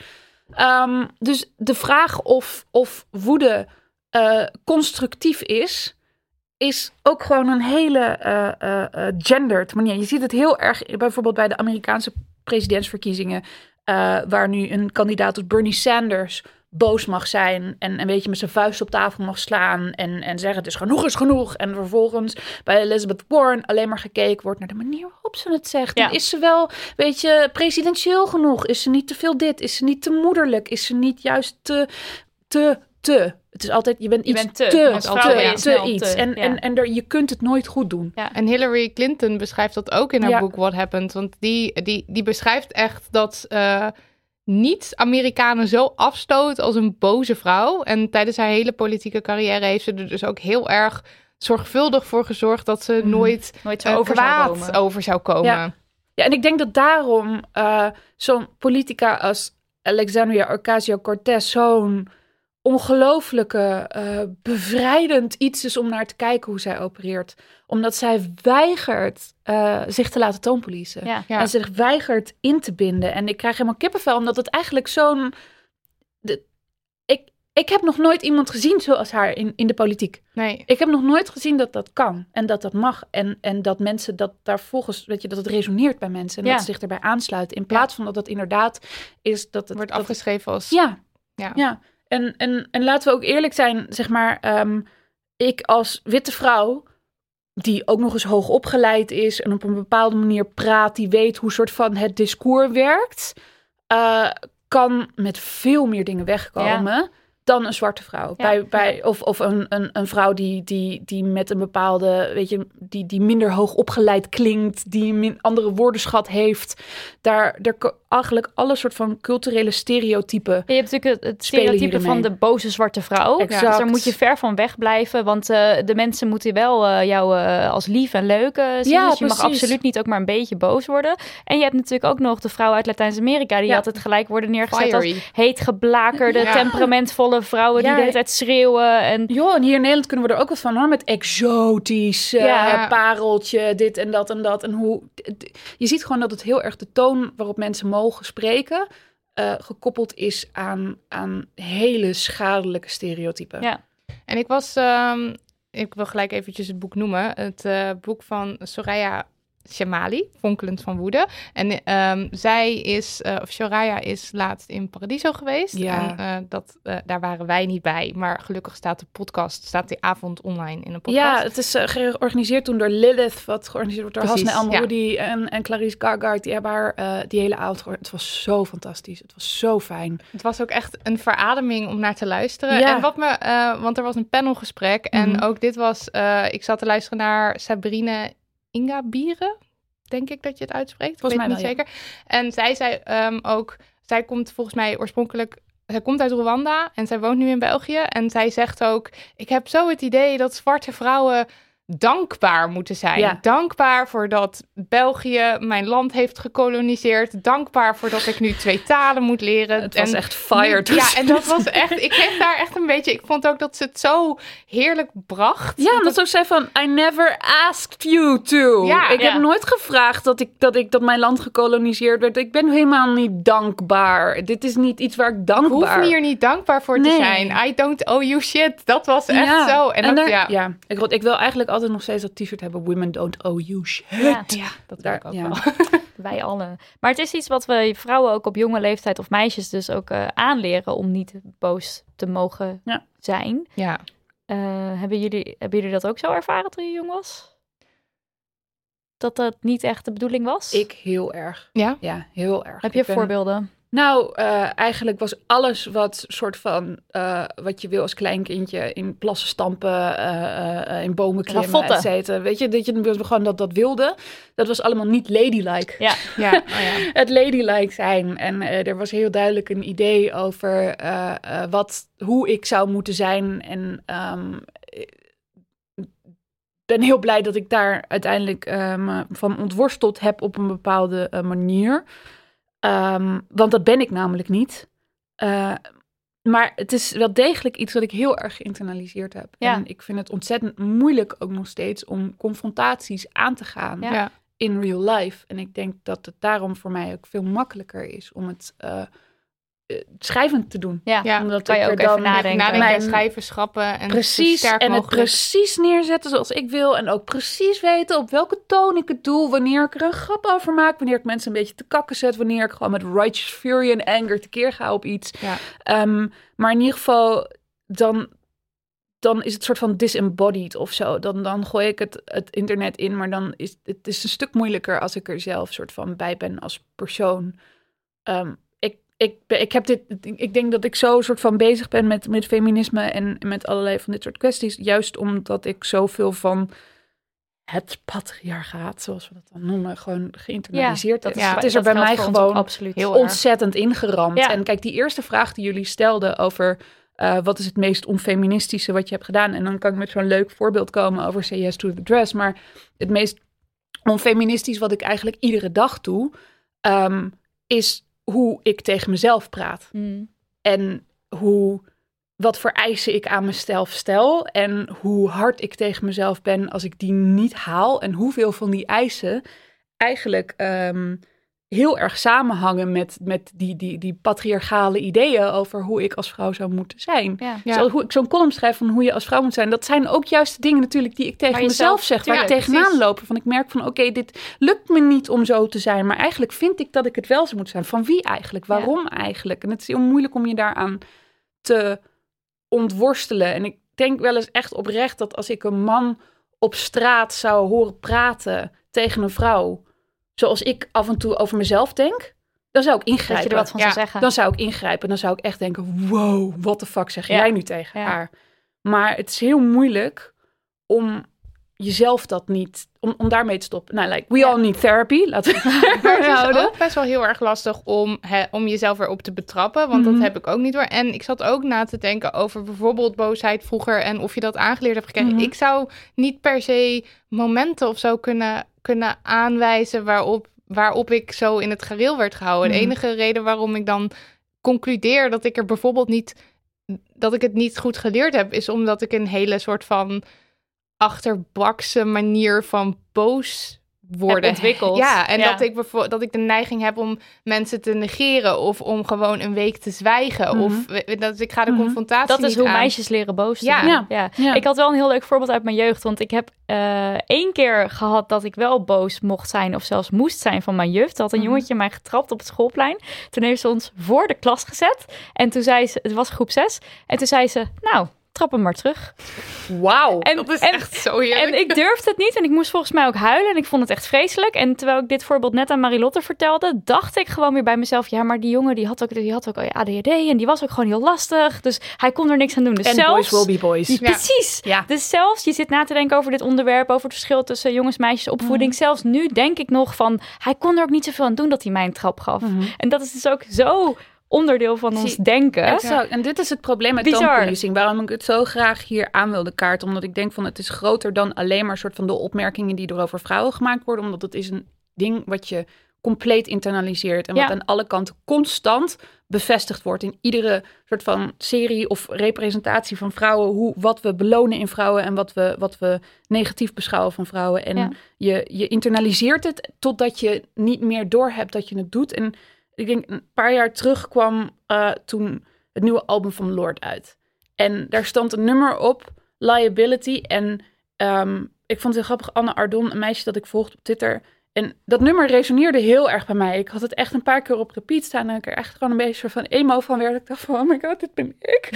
Ehm, dus de vraag of, of woede eh, constructief is, is ook gewoon een hele gendered manier. Je ziet het heel erg bijvoorbeeld bij de Amerikaanse presidentsverkiezingen, waar nu een kandidaat als Bernie Sanders boos mag zijn en een beetje met zijn vuist op tafel mag slaan en, en zeggen het is genoeg is genoeg. En vervolgens bij Elizabeth Warren alleen maar gekeken wordt naar de manier waarop ze het zegt. Ja. Is ze wel, weet je, presidentieel genoeg? Is ze niet te veel dit? Is ze niet te moederlijk? Is ze niet juist te, te, te? Het is altijd, je bent Je iets bent te. te, Als te, te, snel iets. te, En, ja. en, en er, je kunt het nooit goed doen. En Hillary Clinton beschrijft dat ook in haar Ja. boek What Happened. Want die, die, die beschrijft echt dat eh, niet-Amerikanen zo afstoot als een boze vrouw. En tijdens haar hele politieke carrière heeft ze er dus ook heel erg zorgvuldig voor gezorgd dat ze nooit nooit zo over zou kwaad komen. over zou komen. Ja. Ja, en ik denk dat daarom eh, zo'n politica als Alexandria Ocasio-Cortez zo'n ongelooflijke, eh, bevrijdend iets is om naar te kijken hoe zij opereert. Omdat zij weigert eh, zich te laten. Ja. Ja. En zich weigert in te binden. En ik krijg helemaal kippenvel, omdat het eigenlijk zo'n... de- Ik, ik heb nog nooit iemand gezien zoals haar in, in de politiek. Nee. Ik heb nog nooit gezien dat dat kan en dat dat mag. En, en dat mensen dat daar volgens, weet je, dat het resoneert bij mensen. En Ja. dat ze zich erbij aansluiten. In plaats van dat het inderdaad is dat het... Wordt dat, afgeschreven als... ja, Ja. ja. En, en, en laten we ook eerlijk zijn, zeg maar, ehm, ik als witte vrouw, die ook nog eens hoog opgeleid is en op een bepaalde manier praat, die weet hoe soort van het discours werkt, eh, kan met veel meer dingen wegkomen. Dan een zwarte vrouw. Ja. Bij, bij, of of een, een, een vrouw die, die, die met een bepaalde, weet je, die, die minder hoog opgeleid klinkt, die een andere woordenschat heeft. Daar, daar eigenlijk alle soort van culturele stereotypen Je hebt natuurlijk het, stereotype van de boze zwarte vrouw. Exact. Dus daar moet je ver van weg blijven. Want eh, de mensen moeten wel eh, jou eh, als lief en leuk zien. Ja, dus je mag absoluut niet ook maar een beetje boos worden. En je hebt natuurlijk ook nog de vrouw uit Latijns-Amerika. Die Ja. altijd gelijk worden neergezet als heet geblakerde, Ja. Vrouwen die de hele tijd schreeuwen. En Joh, en hier in Nederland kunnen we er ook wat van hoor. Met exotisch, eh, pareltje, dit en dat en dat. En hoe, je ziet gewoon dat het heel erg de toon waarop mensen mogen spreken... eh, gekoppeld is aan, aan hele schadelijke stereotypen. Ja. En ik was, ehm, ik wil gelijk eventjes het boek noemen. Het eh, boek van Soraya Shamali, Fonkelend van Woede. En ehm, zij is, eh, of Soraya is laatst in Paradiso geweest. Ja. En eh, dat, eh, daar waren wij niet bij. Maar gelukkig staat de podcast, staat die avond online in een podcast. Ja, het is georganiseerd toen door Lilith, wat georganiseerd wordt door Hasne ja. Elmoudi en, en Clarice Gargard. Die hebben haar die hele avond gehoord. Het was zo fantastisch. Het was zo fijn. Het was ook echt een verademing om naar te luisteren. Ja. En wat me, want er was een panelgesprek. En Mhm. ook dit was, ik zat te luisteren naar Sabrine Ingabieren. Denk ik dat je het uitspreekt. Volgens ik weet mij het wel, niet zeker. En zij zei ehm, ook, zij komt volgens mij oorspronkelijk. Zij komt uit Rwanda en zij woont nu in België. En zij zegt ook: Ik heb zo het idee dat zwarte vrouwen dankbaar moeten zijn. Ja. Dankbaar voor dat België mijn land heeft gekoloniseerd. Dankbaar voor dat ik nu twee talen moet leren. Het was En echt fire. ja, en dat was echt. Ik kreeg daar echt een beetje. Ik vond ook dat ze het zo heerlijk bracht. Ja, omdat ze ook zei van, I never asked you to. Ja, ik heb nooit gevraagd dat, ik, dat, ik, dat mijn land gekoloniseerd werd. Ik ben helemaal niet dankbaar. Dit is niet iets waar ik Ik dankbaar... hoef hier niet dankbaar voor te zijn. I don't owe you shit. Dat was echt zo. En, daar- ja. ja. Ik, ik wil eigenlijk altijd nog steeds dat t-shirt hebben. Women don't owe you shit. Ja. Ja, dat Daar- daar, ook ja. wel. wij allen. Maar het is iets wat we vrouwen ook op jonge leeftijd of meisjes dus ook eh, aanleren om niet boos te mogen Ja. zijn. Ja. Eh, hebben, jullie, hebben jullie dat ook zo ervaren toen je jong was? Dat dat niet echt de bedoeling was? Ik heel erg. Ja? Ja, heel erg. Heb je Ik ben- voorbeelden? Nou, eh, eigenlijk was alles wat soort van eh, wat je wil als kleinkindje in plassen stampen, eh, in bomen klimmen, et cetera. Weet je, dat je gewoon dat dat wilde. Dat was allemaal niet ladylike. Ja. Ja. Oh, ja. Het ladylike zijn. En eh, er was heel duidelijk een idee over eh, eh, wat, hoe ik zou moeten zijn. En ehm, eh, ben heel blij dat ik daar uiteindelijk eh, me van ontworsteld heb op een bepaalde manier. Ehm, want dat ben ik namelijk niet. Eh, maar het is wel degelijk iets wat ik heel erg geïnternaliseerd heb. Ja. En ik vind het ontzettend moeilijk ook nog steeds om confrontaties aan te gaan Ja. In real life. En ik denk dat het daarom voor mij ook veel makkelijker is om het eh, schrijvend te doen. Ja, Ja, Omdat kan je ik ook er dan even nadenken. Nadenken Mijn- en schrijven, schrappen en precies sterk en het precies neerzetten zoals ik wil. En ook precies weten op welke toon ik het doe. Wanneer ik er een grap over maak. Wanneer ik mensen een beetje te kakken zet. Wanneer ik gewoon met righteous fury en anger tekeer ga op iets. Ja. Ehm, maar in ieder geval, dan, dan is het soort van disembodied of zo. Dan, dan gooi ik het, het internet in, maar dan is het is een stuk moeilijker als ik er zelf soort van bij ben als persoon. Ehm, ik, ik, heb dit, ik denk dat ik zo soort van bezig ben met, met feminisme en met allerlei van dit soort kwesties. Juist omdat ik zoveel van het patriarchaat, zoals we dat dan noemen, gewoon geïnternaliseerd dat het is er bij mij gewoon ontzettend ingeramd. Ja. En kijk, die eerste vraag die jullie stelden over eh, wat is het meest onfeministische wat je hebt gedaan. En dan kan ik met zo'n leuk voorbeeld komen over Say Yes to the Dress. Maar het meest onfeministisch wat ik eigenlijk iedere dag doe, ehm, is hoe ik tegen mezelf praat. Mm. En hoe, wat voor eisen ik aan mezelf stel. En hoe hard ik tegen mezelf ben als ik die niet haal. En hoeveel van die eisen eigenlijk ehm, heel erg samenhangen met, met die, die, die patriarchale ideeën over hoe ik als vrouw zou moeten zijn. Ja. Ja. Zoals hoe ik zo'n column schrijf van hoe je als vrouw moet zijn. Dat zijn ook juist de dingen natuurlijk die ik tegen mezelf zelf- zeg. Waar ik tegenaan precies. loop. Van ik merk van oké, dit lukt me niet om zo te zijn. Maar eigenlijk vind ik dat ik het wel zo moet zijn. Van wie eigenlijk? Waarom eigenlijk? En het is heel moeilijk om je daaraan te ontworstelen. En ik denk wel eens echt oprecht dat als ik een man op straat zou horen praten tegen een vrouw, zoals ik af en toe over mezelf denk, dan zou ik ingrijpen. Dat je er wat van Ja, zou zeggen. Dan zou ik ingrijpen. Dan zou ik echt denken: wow, what the fuck zeg Ja. jij nu tegen Ja. haar? Maar het is heel moeilijk om jezelf dat niet, om, om daarmee te stoppen. Nou, like, we Ja. all need therapy. Laten we Maar het is houden. ook best wel heel erg lastig om, om jezelf weer op te betrappen. Want Mhm. dat heb ik ook niet door. En ik zat ook na te denken over bijvoorbeeld boosheid vroeger. En of je dat aangeleerd hebt gekregen. Mhm. Ik zou niet per se momenten of zo kunnen, kunnen aanwijzen waarop, waarop ik zo in het gareel werd gehouden. Mhm. De enige reden waarom ik dan concludeer dat ik er bijvoorbeeld niet... dat ik het niet goed geleerd heb... is omdat ik een hele soort van achterbakse manier van boos worden ontwikkeld. Ja, en Ja. Dat, ik bijvoorbeeld, dat ik de neiging heb om mensen te negeren of om gewoon een week te zwijgen. Mhm. Of we- dat ik ga de Mhm. confrontatie Dat is niet hoe aan. meisjes leren boos te Ja. Ja. Ja. Ja. Ik had wel een heel leuk voorbeeld uit mijn jeugd. Want ik heb eh, één keer gehad dat ik wel boos mocht zijn of zelfs moest zijn van mijn juf. Toen had een Mhm. jongetje mij getrapt op het schoolplein. Toen heeft ze ons voor de klas gezet. En toen zei ze, het was groep 6. En toen zei ze, nou, trap hem maar terug. Wauw. En, Dat is en, echt zo heerlijk. en ik durfde het niet en ik moest volgens mij ook huilen en ik vond het echt vreselijk. En terwijl ik dit voorbeeld net aan Marilotte vertelde, dacht ik gewoon weer bij mezelf, ja, maar die jongen die had ook, die had ook ADHD en die was ook gewoon heel lastig. Dus hij kon er niks aan doen. Dus En zelfs, boys will be boys. Ja. Precies. Ja. Dus zelfs, je zit na te denken over dit onderwerp, over het verschil tussen jongens, meisjes, opvoeding. Mhm. Zelfs nu denk ik nog van, hij kon er ook niet zoveel aan doen dat hij mij een trap gaf. Mhm. En dat is dus ook zo onderdeel van ons denken. Exact. En dit is het probleem met toonpolicing. Waarom ik het zo graag hier aan wilde kaarten. Omdat ik denk van het is groter dan alleen maar soort van de opmerkingen die er over vrouwen gemaakt worden. Omdat het is een ding wat je compleet internaliseert. En wat Ja. aan alle kanten constant bevestigd wordt. In iedere soort van serie of representatie van vrouwen. Hoe, wat we belonen in vrouwen en wat we, wat we negatief beschouwen van vrouwen. En Ja. je, je internaliseert het totdat je niet meer doorhebt dat je het doet. En ik denk een paar jaar terug kwam eh, toen het nieuwe album van Lord uit. En daar stond een nummer op, Liability. En ehm, ik vond het heel grappig, Anne Ardon, een meisje dat ik volgde op Twitter. En dat nummer resoneerde heel erg bij mij. Ik had het echt een paar keer op repeat staan en ik er echt gewoon een beetje van emo van werd. Ik dacht van, oh my god, dit ben ik.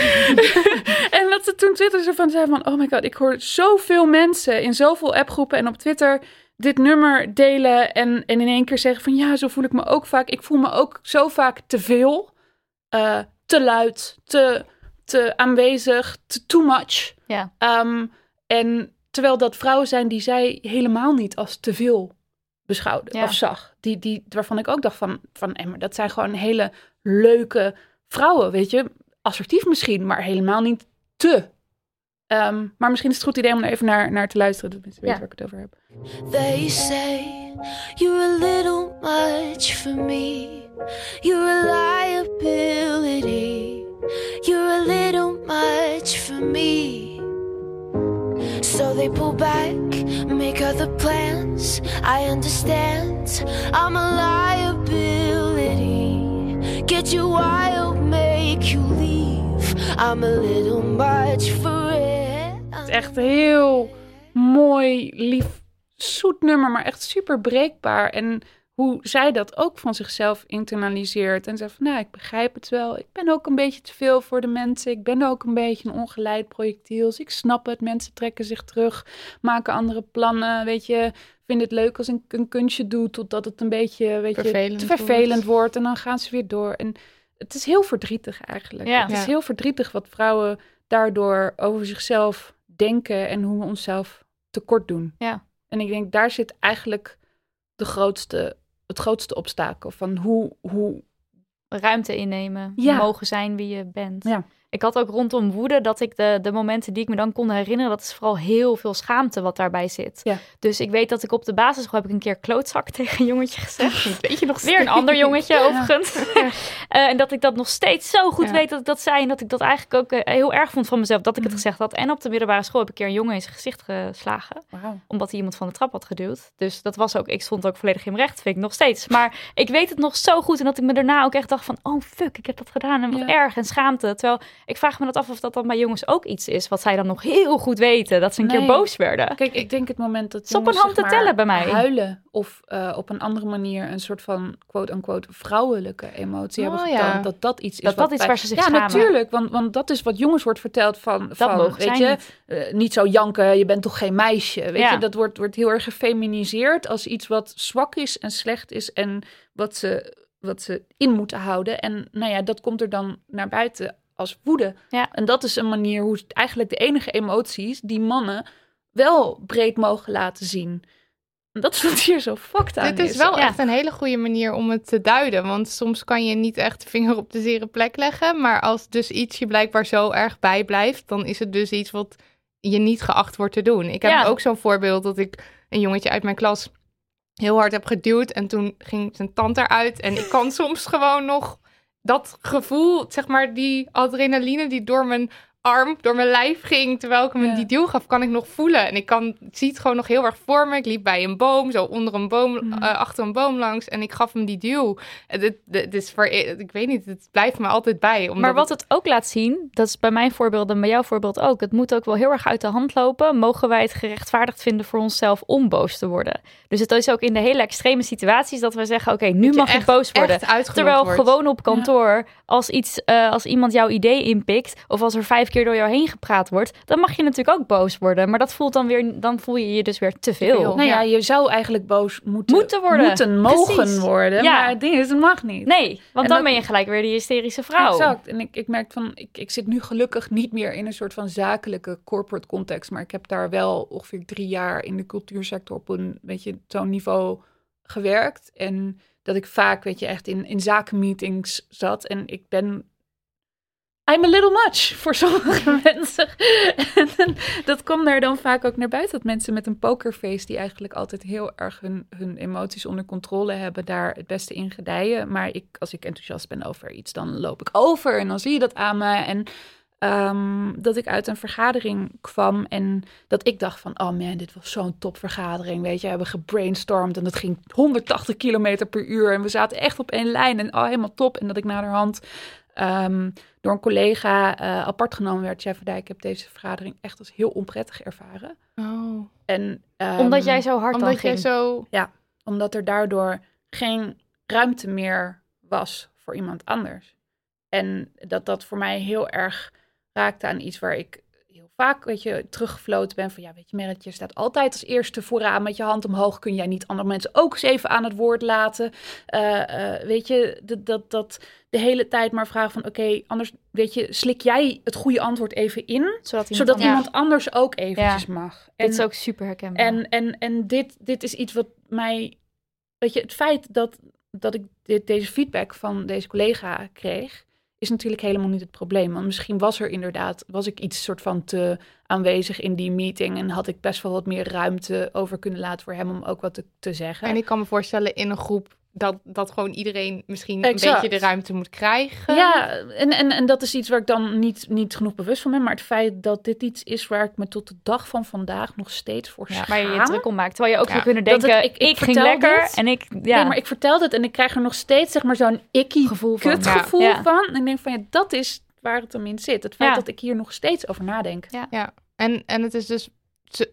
en dat ze toen Twitter zo van zei van, oh my god, ik hoor zoveel mensen in zoveel appgroepen en op Twitter dit nummer delen en, en in één keer zeggen van, ja, zo voel ik me ook vaak. Ik voel me ook zo vaak te veel, eh, te luid, te, te aanwezig, te too much. Ja. Ehm, en terwijl dat vrouwen zijn die zij helemaal niet als te veel beschouwde Ja. of zag. Die, die, waarvan ik ook dacht van, van eh, maar dat zijn gewoon hele leuke vrouwen, weet je. Assertief misschien, maar helemaal niet te Ehm, maar misschien is het een goed idee om er even naar, naar te luisteren, dat mensen weten Ja. waar ik het over heb. They say you're a little much for me. Your reliability. You're a little much for me. So they pull back, make other plans. I understand. I'm a liability. Get you wild, make you leave. I'm a little much for it. Het is echt heel mooi, lief, zoet nummer, maar echt super breekbaar. En hoe zij dat ook van zichzelf internaliseert. En zegt van, nou, ik begrijp het wel. Ik ben ook een beetje te veel voor de mensen. Ik ben ook een beetje een ongeleid projectiel. Dus ik snap het. Mensen trekken zich terug, maken andere plannen. Weet je, vinden het leuk als ik een kunstje doe... totdat het een beetje weet Vervelend je, te vervelend wordt. wordt. En dan gaan ze weer door. En het is heel verdrietig eigenlijk. Ja. Het is Ja. heel verdrietig wat vrouwen daardoor over zichzelf denken... en hoe we onszelf tekort doen. Ja. En ik denk, daar zit eigenlijk de grootste, het grootste obstakel. Van hoe, hoe ruimte innemen. Ja. Mogen zijn wie je bent. Ja. Ik had ook rondom woede dat ik de, de momenten die ik me dan kon herinneren, dat is vooral heel veel schaamte wat daarbij zit. Ja. Dus ik weet dat ik op de basisschool heb ik een keer klootzak tegen een jongetje gezegd. Weet je nog Weer een ander jongetje overigens. Eh, en dat ik dat nog steeds zo goed weet dat ik dat zei. En dat ik dat eigenlijk ook eh, heel erg vond van mezelf dat ik het Mhm. gezegd had. En op de middelbare school heb ik een keer een jongen in zijn gezicht geslagen omdat hij iemand van de trap had geduwd. Dus dat was ook, ik stond ook volledig in mijn recht, vind ik nog steeds. Maar ik weet het nog zo goed en dat ik me daarna ook echt dacht van, oh fuck, ik heb dat gedaan en wat erg en schaamte. Terwijl ik vraag me dat af of dat dan bij jongens ook iets is wat zij dan nog heel goed weten, dat ze een keer boos werden. Kijk, ik denk het moment dat is op een hand te tellen bij mij. huilen of eh, op een andere manier een soort van quote-unquote vrouwelijke emotie Oh, hebben ja. getoond, dat dat iets is Dat dat iets bij- waar ze zich Ja, schamen. natuurlijk, want, want dat is wat jongens wordt verteld van, Dat van mogen weet je, niet. eh, niet zo janken, je bent toch geen meisje, weet Ja. je, dat wordt, wordt heel erg gefeminiseerd als iets wat zwak is en slecht is en wat ze, wat ze in moeten houden. En nou ja, dat komt er dan naar buiten als woede. Ja. En dat is een manier hoe eigenlijk de enige emoties die mannen wel breed mogen laten zien. En dat is wat hier zo fucked aan Dit is wel Ja. echt een hele goede manier om het te duiden. Want soms kan je niet echt de vinger op de zere plek leggen. Maar als dus iets je blijkbaar zo erg bijblijft, dan is het dus iets wat je niet geacht wordt te doen. Ik heb Ja. ook zo'n voorbeeld dat ik een jongetje uit mijn klas heel hard heb geduwd. En toen ging zijn tand eruit. En ik kan soms gewoon nog dat gevoel, zeg maar, die adrenaline die door mijn arm, door mijn lijf ging, terwijl ik hem Ja. die duw gaf, kan ik nog voelen. En ik kan, ik zie het gewoon nog heel erg voor me. Ik liep bij een boom, zo onder een boom, Mhm. eh, achter een boom langs, en ik gaf hem die duw. Het, is voor, ik weet niet, het blijft me altijd bij. Maar wat het- het ook laat zien, dat is bij mijn voorbeeld en bij jouw voorbeeld ook. Het moet ook wel heel erg uit de hand lopen. Mogen wij het gerechtvaardigd vinden voor onszelf om boos te worden? Dus het is ook in de hele extreme situaties dat we zeggen: oké, nu mag je echt- boos worden. Terwijl wordt. gewoon op kantoor, als, iets, eh, als iemand jouw idee inpikt, of als er vijf keer door jou heen gepraat wordt, dan mag je natuurlijk ook boos worden. Maar dat voelt dan weer, dan voel je je dus weer te veel. Nou ja, je zou eigenlijk boos moeten, Moeten worden. moeten mogen Precies. worden. Ja. Maar het ding is, het mag niet. Nee, want dan dat- ben je gelijk weer die hysterische vrouw. Exact. En ik, ik merk van, ik, ik zit nu gelukkig niet meer in een soort van zakelijke corporate context. Maar ik heb daar wel ongeveer drie jaar in de cultuursector op een beetje zo'n niveau gewerkt. En dat ik vaak, weet je, echt in, in zakenmeetings zat. En ik ben. I'm a little much voor sommige mensen. En dat komt daar dan vaak ook naar buiten. Dat mensen met een pokerface, die eigenlijk altijd heel erg hun, hun emoties onder controle hebben, daar het beste in gedijen. Maar ik, als ik enthousiast ben over iets, dan loop ik over en dan zie je dat aan me. En ehm, dat ik uit een vergadering kwam en dat ik dacht van, oh man, dit was zo'n topvergadering. Weet je, we hebben gebrainstormd en dat ging 180 kilometer per uur. En we zaten echt op één lijn en oh, helemaal top. En dat ik naderhand ehm, door een collega eh, apart genomen werd. Chef ik heb deze vergadering echt als heel onprettig ervaren. Oh, En, ehm, Omdat jij zo hard dan omdat jij ging. zo... omdat er daardoor geen ruimte meer was voor iemand anders. En dat dat voor mij heel erg raakte aan iets waar ik vaak, weet je, teruggefloten ben van, ja, weet je, Merit, je staat altijd als eerste vooraan met je hand omhoog. Kun jij niet andere mensen ook eens even aan het woord laten? Eh, eh, weet je, dat, dat, dat de hele tijd maar vragen van, oké, anders, weet je, slik jij het goede antwoord even in, Zodat iemand zodat anders- iemand anders ook eventjes mag. Dit is ook super herkenbaar. En, en, en dit, dit is iets wat mij. Weet je, het feit dat, dat ik dit, deze feedback van deze collega kreeg, is natuurlijk helemaal niet het probleem. Want misschien was er inderdaad, was ik iets soort van te aanwezig in die meeting en had ik best wel wat meer ruimte over kunnen laten voor hem om ook wat te, te zeggen. En ik kan me voorstellen in een groep dat, dat gewoon iedereen misschien Exact. een beetje de ruimte moet krijgen. Ja, en, en, en dat is iets waar ik dan niet, niet genoeg bewust van ben. Maar het feit dat dit iets is waar ik me tot de dag van vandaag nog steeds voor Ja, schaam. Waar je je druk om maakt. Terwijl je ook Ja. zou kunnen het- denken, ik- ik, ik ging vertel lekker dit. en ik... Ja, Nee, maar ik vertel het en ik krijg er nog steeds zeg maar zo'n icky Gevoel van. kutgevoel Ja. van. En ik denk van ja, dat is waar het hem in zit. Het feit Ja. dat ik hier nog steeds over nadenk. Ja, en, en het is dus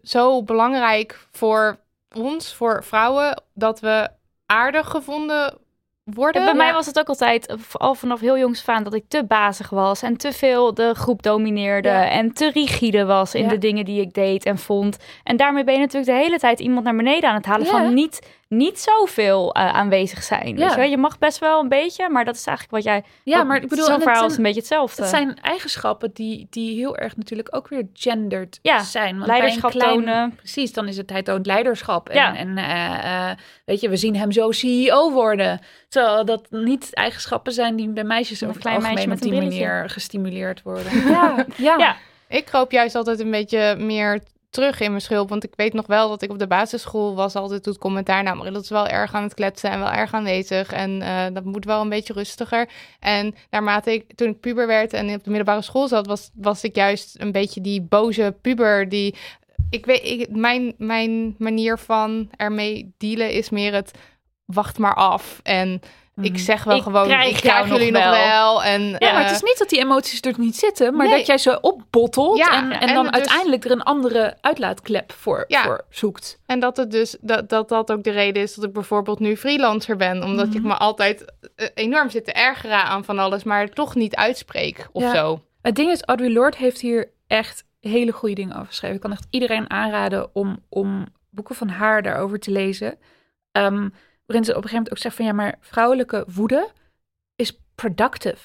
zo belangrijk voor ons, voor vrouwen, dat we aardig gevonden worden. En bij mij was het ook altijd, al vanaf heel jongs af aan, dat ik te bazig was en te veel de groep domineerde Ja. en te rigide was in Ja. de dingen die ik deed en vond. En daarmee ben je natuurlijk de hele tijd iemand naar beneden aan het halen Ja. van niet, niet zoveel eh, aanwezig zijn. Ja. Weet je, wel? je mag best wel een beetje, maar dat is eigenlijk wat jij... Ja, wat- maar ik bedoel, zo'n verhaal zijn- is een beetje hetzelfde. Het zijn eigenschappen die, die heel erg natuurlijk ook weer gendered Ja, zijn. Want leiderschap bij een klein- tonen. Precies, dan is het hij toont leiderschap. En, Ja. en eh, eh, weet je, we zien hem zo CEO worden. Terwijl dat niet eigenschappen zijn die bij meisjes Een het klein meisje met die manier gestimuleerd worden. Ja, ja. Ja. Ik kroop juist altijd een beetje meer terug in mijn schulp. Want ik weet nog wel dat ik op de basisschool was altijd doet commentaar. Nou, Marilla is wel erg aan het kletsen en wel erg aanwezig. En eh, dat moet wel een beetje rustiger. En naarmate ik, toen ik puber werd en op de middelbare school zat, was, was ik juist een beetje die boze puber die... Ik weet, mijn, mijn manier van ermee dealen is meer het wacht maar af. En ik zeg wel Ik gewoon, krijg ik krijg nog jullie nog wel. wel. En, Ja, maar het eh, is niet dat die emoties er niet zitten, maar Nee. dat jij ze opbottelt Ja, en, en, en dan dus- uiteindelijk er een andere uitlaatklep voor, Ja. voor zoekt. En dat het dus dat, dat dat ook de reden is dat ik bijvoorbeeld nu freelancer ben. Omdat ik me altijd eh, enorm zit te ergeren aan van alles, maar toch niet uitspreek of Ja. zo. Het ding is, Audre Lorde heeft hier echt hele goede dingen over geschreven. Ik kan echt iedereen aanraden om, om boeken van haar daarover te lezen. Ehm, waarin ze op een gegeven moment ook zegt van ja, maar vrouwelijke woede is productive.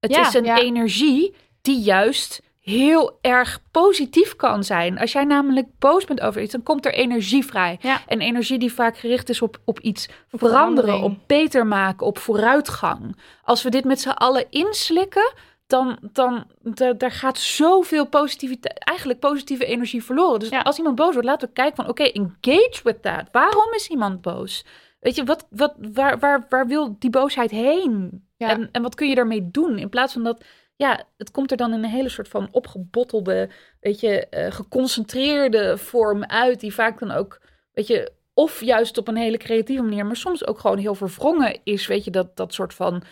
Het Ja, is een ja. energie die juist heel erg positief kan zijn. Als jij namelijk boos bent over iets, dan komt er energie vrij. Ja. En energie die vaak gericht is op, op iets veranderen, verandering. op beter maken, op vooruitgang. Als we dit met z'n allen inslikken, dan, dan da- daar gaat zoveel positiviteit, eigenlijk positieve energie verloren. Dus Ja. als iemand boos wordt, laten we kijken van, oké, engage with that. Waarom is iemand boos? Weet je, wat, wat, waar, waar, waar wil die boosheid heen? Ja. En, en wat kun je daarmee doen? In plaats van dat, ja, het komt er dan in een hele soort van opgebottelde, weet je, eh, geconcentreerde vorm uit, die vaak dan ook, weet je, of juist op een hele creatieve manier, maar soms ook gewoon heel verwrongen is, weet je, dat, dat soort van,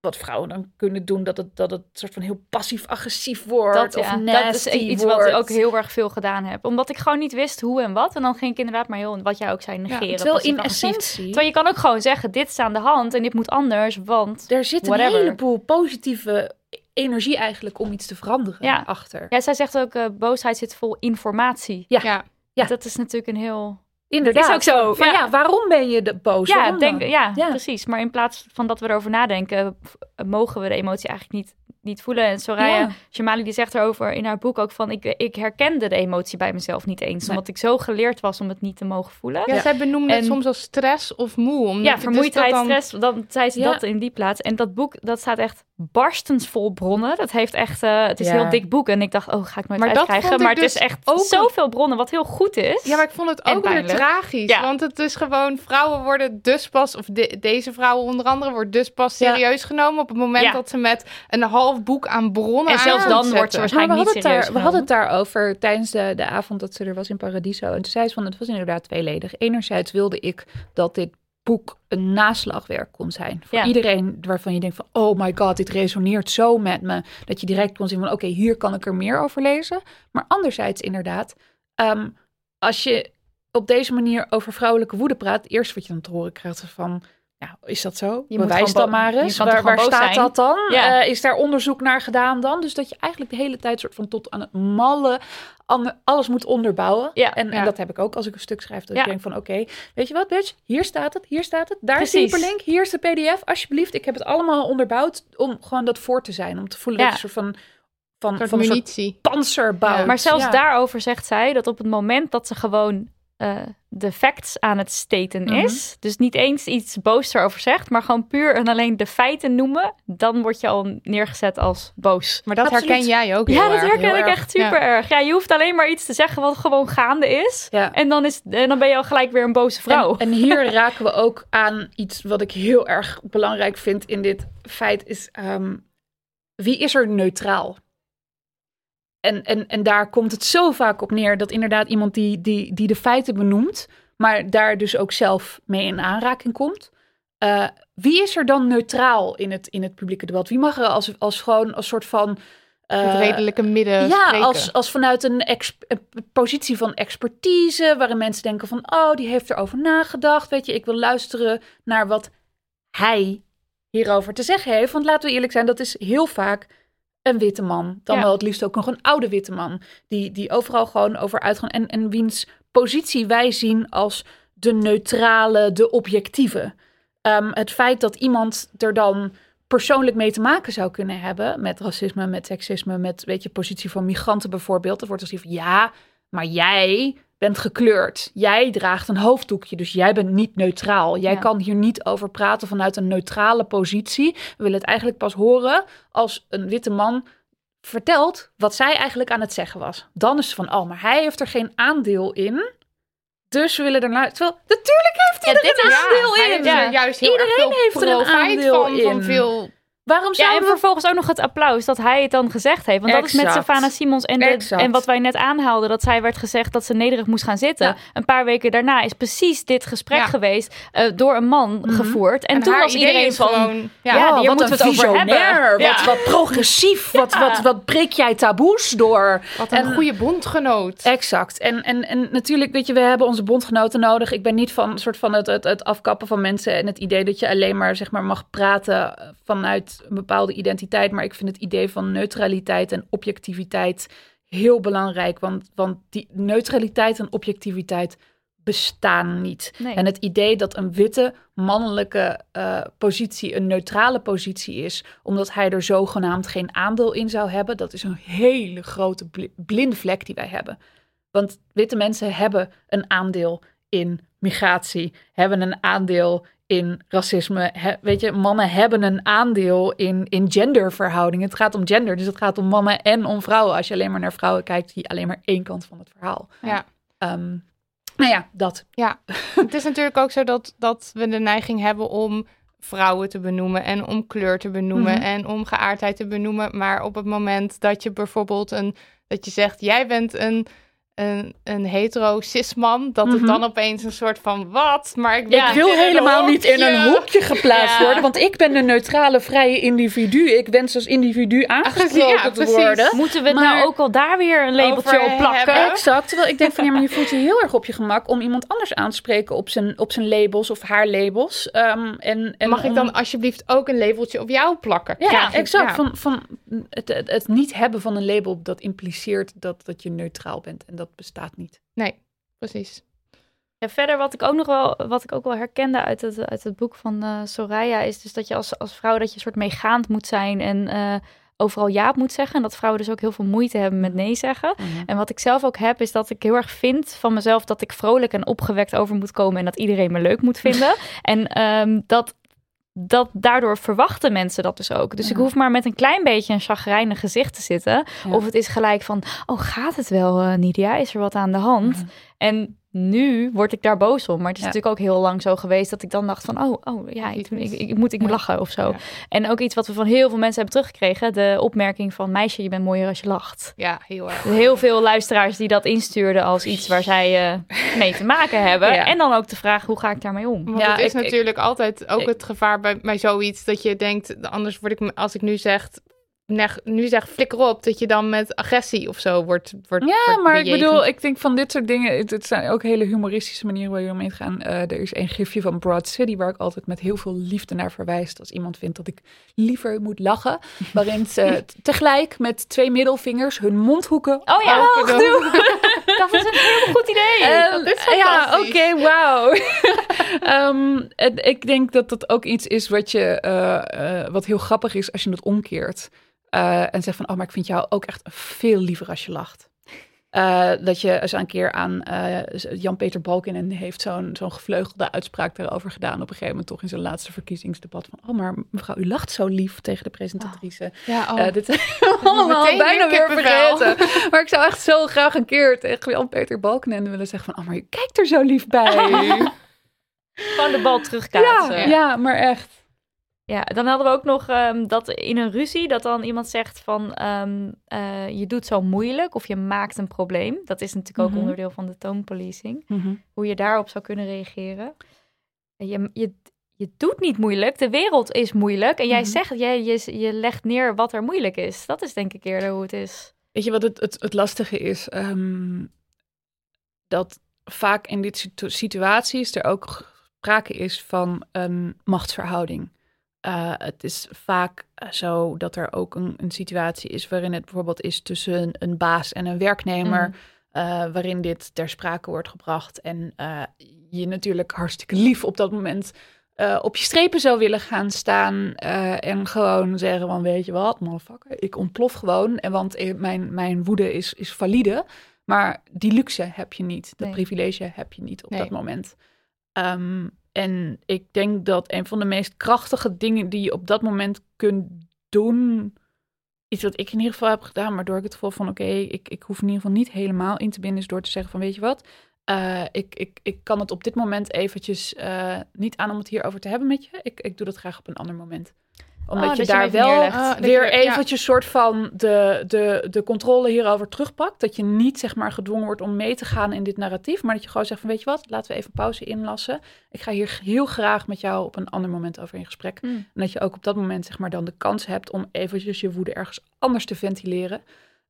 wat vrouwen dan kunnen doen, dat het, dat het soort van heel passief-agressief wordt, Dat, of ja, nasty dat is iets wordt. wat ik ook heel erg veel gedaan heb. Omdat ik gewoon niet wist hoe en wat. En dan ging ik inderdaad maar heel, wat jij ook zei, negeren. Terwijl in passief-agressief. essentie, Terwijl je kan ook gewoon zeggen, dit is aan de hand en dit moet anders, want... er zit een whatever. heleboel positieve energie eigenlijk om iets te veranderen Ja. achter. Ja, zij zegt ook, eh, boosheid zit vol informatie. Ja. Ja. Ja. Dat is natuurlijk een heel... Inderdaad. Is ook zo, Van, ja. ja. waarom ben je de boos? Ja, denk, ja, Ja. precies. Maar in plaats van dat we erover nadenken, mogen we de emotie eigenlijk niet, niet voelen. En Soraya Ja. Jamali die zegt erover in haar boek ook van... Ik, ik herkende de emotie bij mezelf niet eens. Nee. Omdat ik zo geleerd was om het niet te mogen voelen. Ja, Ja. zij benoemde het soms als stress of moe. Omdat Ja, dus vermoeidheid, dan- stress, dan zei ze Ja. dat in die plaats. En dat boek, dat staat echt barstens vol bronnen. Dat heeft echt, eh, het is Ja. een heel dik boek. En ik dacht, oh, ga ik nooit Maar dat uitkrijgen. vond ik Maar het is dus echt ook- zoveel bronnen, wat heel goed is. Ja, maar ik vond het ook weer tragisch. Ja. Want het is gewoon, vrouwen worden dus pas, of de- deze vrouwen onder andere, wordt dus pas Ja. serieus genomen op het moment Ja. dat ze met een half boek aan bronnen En zelfs dan wordt ze zetten. Maar we waarschijnlijk hadden, niet het daar, serieus we hadden het daarover tijdens de, de avond dat ze er was in Paradiso. En toen zei ze van, het was inderdaad tweeledig. Enerzijds wilde ik dat dit boek een naslagwerk kon zijn. Voor Ja. iedereen waarvan je denkt van, oh my god, dit resoneert zo met me. Dat je direct kon zien van, oké, hier kan ik er meer over lezen. Maar anderzijds inderdaad, ehm, als je op deze manier over vrouwelijke woede praat, het eerste wat je dan te horen krijgt is van, ja, is dat zo? moet Bewijs dan maar je eens. Waar, waar staat zijn? dat dan? Ja. Eh, is daar onderzoek naar gedaan dan? Dus dat je eigenlijk de hele tijd soort van tot aan het malle alles moet onderbouwen. Ja, en, dat heb ik ook als ik een stuk schrijf. Dat Ja. ik denk van oké, weet je wat bitch? Hier staat het, hier staat het. Daar is de hyperlink, hier is de pdf. Alsjeblieft, ik heb het allemaal onderbouwd om gewoon dat voor te zijn. Om te voelen Ja. dat je een soort van, van, Een soort van een soort munitie. panzer bouwt. Ja. Maar zelfs Ja. daarover zegt zij dat op het moment dat ze gewoon eh, de facts aan het staten Mhm. is. Dus niet eens iets boos erover zegt, maar gewoon puur en alleen de feiten noemen. Dan word je al neergezet als boos. Maar dat Absoluut. herken jij ook Ja, dat herken heel ik erg. echt super erg. Ja, je hoeft alleen maar iets te zeggen wat gewoon gaande is. Ja. En dan, is, en dan ben je al gelijk weer een boze vrouw. En, en hier raken we ook aan iets wat ik heel erg belangrijk vind in dit feit is ehm, wie is er neutraal? En, en, en daar komt het zo vaak op neer dat inderdaad iemand die, die, die de feiten benoemt, maar daar dus ook zelf mee in aanraking komt. Eh, wie is er dan neutraal in het, in het publieke debat? Wie mag er als, als gewoon als soort van. eh, Het redelijke midden ja, spreken. als, als vanuit een positie van expertise, waarin mensen denken van, oh, die heeft erover nagedacht. Weet je, ik wil luisteren naar wat hij hierover te zeggen heeft. Want laten we eerlijk zijn, dat is heel vaak een witte man. Dan Ja. wel het liefst ook nog een oude witte man. Die, die overal gewoon over uitgaan. En, en wiens positie wij zien als de neutrale, de objectieve. Ehm, het feit dat iemand er dan persoonlijk mee te maken zou kunnen hebben met racisme, met seksisme, met weet je, positie van migranten bijvoorbeeld. Dat wordt als van ja, maar jij bent gekleurd. Jij draagt een hoofddoekje, dus jij bent niet neutraal. Jij Ja. kan hier niet over praten vanuit een neutrale positie. We willen het eigenlijk pas horen als een witte man vertelt wat zij eigenlijk aan het zeggen was. Dan is het van, oh, maar hij heeft er geen aandeel in. Dus we willen ernaar. Terwijl, natuurlijk heeft hij Ja, er dit een is- aandeel in. heeft er juist heel erg Iedereen veel heeft er een aandeel van, van in. veel Waarom Ja, zouden en we vervolgens ook nog het applaus dat hij het dan gezegd heeft. Want dat is met. Savannah Simons en, de, en wat wij net aanhaalden. Dat zij werd gezegd dat ze nederig moest gaan zitten. Ja. Een paar weken daarna is precies dit gesprek Ja. geweest eh, door een man gevoerd. En, toen haar was idee iedereen van... gewoon, ja, Ja, Oh, hier wat moeten we een het over visionair, hebben. Wat, Ja. wat progressief, wat, wat, wat breek jij taboes door. wat een En- goede bondgenoot. Exact. En, en, en natuurlijk, weet je, we hebben onze bondgenoten nodig. Ik ben niet van, soort van het, het, het afkappen van mensen en het idee dat je alleen maar, zeg maar mag praten vanuit een bepaalde identiteit. Maar ik vind het idee van neutraliteit en objectiviteit heel belangrijk. Want, want die neutraliteit en objectiviteit bestaan niet. Nee. En het idee dat een witte mannelijke eh, positie een neutrale positie is, omdat hij er zogenaamd geen aandeel in zou hebben, dat is een hele grote bli- blinde vlek die wij hebben. Want witte mensen hebben een aandeel in migratie, hebben een aandeel in racisme. He- weet je, mannen hebben een aandeel in, in genderverhoudingen. Het gaat om gender, dus het gaat om mannen en om vrouwen. Als je alleen maar naar vrouwen kijkt, zie je alleen maar één kant van het verhaal. Ja. Ehm, nou ja, dat. Ja, het is natuurlijk ook zo dat, dat we de neiging hebben om vrouwen te benoemen en om kleur te benoemen Mhm. en om geaardheid te benoemen. Maar op het moment dat je bijvoorbeeld een, dat je zegt, jij bent een, een, een hetero cisman, dat Mhm. het dan opeens een soort van wat? Maar ik, ben Ja. Ik wil helemaal niet in een hoekje geplaatst Ja. worden, want ik ben een neutrale, vrije individu. Ik wens als individu aangesproken Ja, te worden. Moeten we het Maar- nou ook al daar weer een labeltje op plakken? hebben. Exact. Terwijl ik denk van ja, maar je voelt je heel erg op je gemak om iemand anders aan te spreken op zijn, op zijn labels of haar labels. Ehm, en, en Mag ik dan alsjeblieft ook een labeltje op jou plakken? Ja, exact. ja. Van, van het, het, het niet hebben van een label, dat impliceert dat, dat je neutraal bent. En dat bestaat niet. Nee, precies. Ja, verder wat ik ook nog wel, wat ik ook wel herkende uit het, uit het boek van eh, Soraya, is dus dat je als, als vrouw dat je een soort meegaand moet zijn en eh, overal ja moet zeggen. En dat vrouwen dus ook heel veel moeite hebben met nee zeggen. En wat ik zelf ook heb, is dat ik heel erg vind van mezelf dat ik vrolijk en opgewekt over moet komen en dat iedereen me leuk moet vinden. en ehm, dat, dat daardoor verwachten mensen dat dus ook. Dus ik hoef maar met een klein beetje een chagrijnig gezicht te zitten. Ja. Of het is gelijk van, oh gaat het wel eh Nidia? Is er wat aan de hand? En nu word ik daar boos om. Maar het is Ja. natuurlijk ook heel lang zo geweest dat ik dan dacht van, oh, oh ja, ik, ik, ik moet, ik moet Ja. lachen of zo. Ja. En ook iets wat we van heel veel mensen hebben teruggekregen. De opmerking van, meisje, je bent mooier als je lacht. Ja, heel erg. Heel veel luisteraars die dat instuurden als iets waar zij eh, mee te maken hebben. Ja. En dan ook de vraag, hoe ga ik daarmee om? Want Ja, het is ik- ik- natuurlijk altijd ook ik- het gevaar bij, bij zoiets dat je denkt, anders word ik, als ik nu zeg, nu zeg flikker op, dat je dan met agressie of zo wordt, wordt Ja, wordt maar ik bedoel, ik denk van dit soort dingen, het, het zijn ook hele humoristische manieren waar je omheen gaan. Eh, er is een gifje van Broad City waar ik altijd met heel veel liefde naar verwijs. Als iemand vindt dat ik liever moet lachen. Waarin ze tegelijk met twee middelvingers hun mondhoeken Oh ja, doen. dat is een heel goed idee. Ehm, dat is ja, oké, fantastisch. wauw. Ehm, ik denk dat dat ook iets is wat, je, eh, eh, wat heel grappig is als je het omkeert. Eh, en zegt van, oh, maar ik vind jou ook echt veel liever als je lacht. Eh, dat je eens een keer aan eh, Jan-Peter Balkenende heeft zo'n zo'n gevleugelde uitspraak daarover gedaan. Op een gegeven moment toch in zijn laatste verkiezingsdebat. Van, oh, maar mevrouw, u lacht zo lief tegen de presentatrice. Ja, oh. Dit allemaal Meteen bijna weer vergeten. Maar ik zou echt zo graag een keer tegen Jan-Peter Balkenende willen zeggen van... Oh, maar je kijkt er zo lief bij. Gewoon de bal terugkaatsen. ja, ja, maar echt. Ja, dan hadden we ook nog ehm, dat in een ruzie dat dan iemand zegt van ehm, eh, je doet zo moeilijk of je maakt een probleem. Dat is natuurlijk ook Mhm. onderdeel van de toonpolicing. Hoe je daarop zou kunnen reageren. Je, je, je doet niet moeilijk, de wereld is moeilijk. En jij Mhm. zegt, jij, je, je legt neer wat er moeilijk is. Dat is denk ik eerder hoe het is. Weet je wat het, het, het lastige is? Ehm, dat vaak in dit situ- situaties er ook sprake is van een machtsverhouding. Eh, het is vaak eh, zo dat er ook een, een situatie is waarin het bijvoorbeeld is tussen een, een baas en een werknemer. Mhm. eh, waarin dit ter sprake wordt gebracht. En je natuurlijk hartstikke lief op dat moment op je strepen zou willen gaan staan. en gewoon zeggen van weet je wat, motherfucker, ik ontplof gewoon. En want mijn, mijn woede is, is valide. Maar die luxe heb je niet. Dat Nee. privilege heb je niet op Nee. dat moment. Ehm, en ik denk dat een van de meest krachtige dingen die je op dat moment kunt doen. Iets wat ik in ieder geval heb gedaan, waardoor ik het gevoel van oké, ik, ik hoef in ieder geval niet helemaal in te binden, is door te zeggen van weet je wat, eh, ik, ik, ik kan het op dit moment eventjes eh, niet aan om het hierover te hebben met je. Ik, ik doe dat graag op een ander moment. Omdat Oh, je daar wel. Ah, weer je- ja. eventjes soort van de, de, de controle hierover terugpakt. Dat je niet zeg maar gedwongen wordt om mee te gaan in dit narratief. Maar dat je gewoon zegt van weet je wat, laten we even pauze inlassen. Ik ga hier heel graag met jou op een ander moment over in gesprek. Hmm. En dat je ook op dat moment zeg maar dan de kans hebt om eventjes je woede ergens anders te ventileren.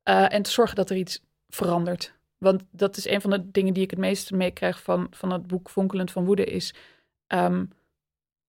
eh, en te zorgen dat er iets verandert. Want dat is een van de dingen die ik het meeste meekrijg van, van het boek Vonkelend van Woede is... ehm,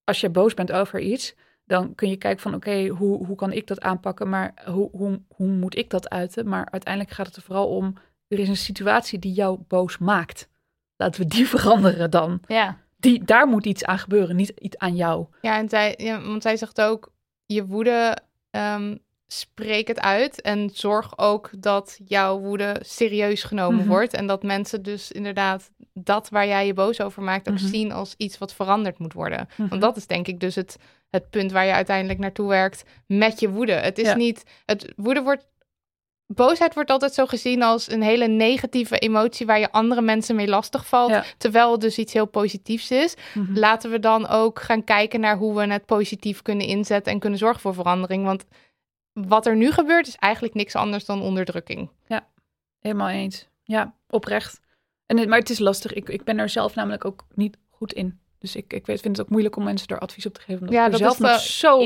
als je boos bent over iets, dan kun je kijken van oké, hoe, hoe kan ik dat aanpakken? Maar hoe, hoe, hoe moet ik dat uiten? Maar uiteindelijk gaat het er vooral om, er is een situatie die jou boos maakt. Laten we die veranderen dan. Ja, Die, daar moet iets aan gebeuren, niet iets aan jou. Ja, en zij, ja, want zij zegt ook, je woede, ehm, spreek het uit en zorg ook dat jouw woede serieus genomen Mhm. wordt. En dat mensen dus inderdaad dat waar jij je boos over maakt ook Mhm. zien als iets wat veranderd moet worden. Mhm. Want dat is denk ik dus het, het punt waar je uiteindelijk naartoe werkt met je woede. Het is Ja. niet, het woede wordt, boosheid wordt altijd zo gezien als een hele negatieve emotie waar je andere mensen mee lastig valt. Ja. Terwijl het dus iets heel positiefs is Mhm. laten we dan ook gaan kijken naar hoe we het positief kunnen inzetten en kunnen zorgen voor verandering. Want wat er nu gebeurt is eigenlijk niks anders dan onderdrukking. Helemaal eens. Ja, oprecht. En, maar het is lastig. Ik, ik ben er zelf namelijk ook niet goed in. Dus ik, ik weet, vind het ook moeilijk om mensen er advies op te geven. Omdat Ja, ik er dat zelf is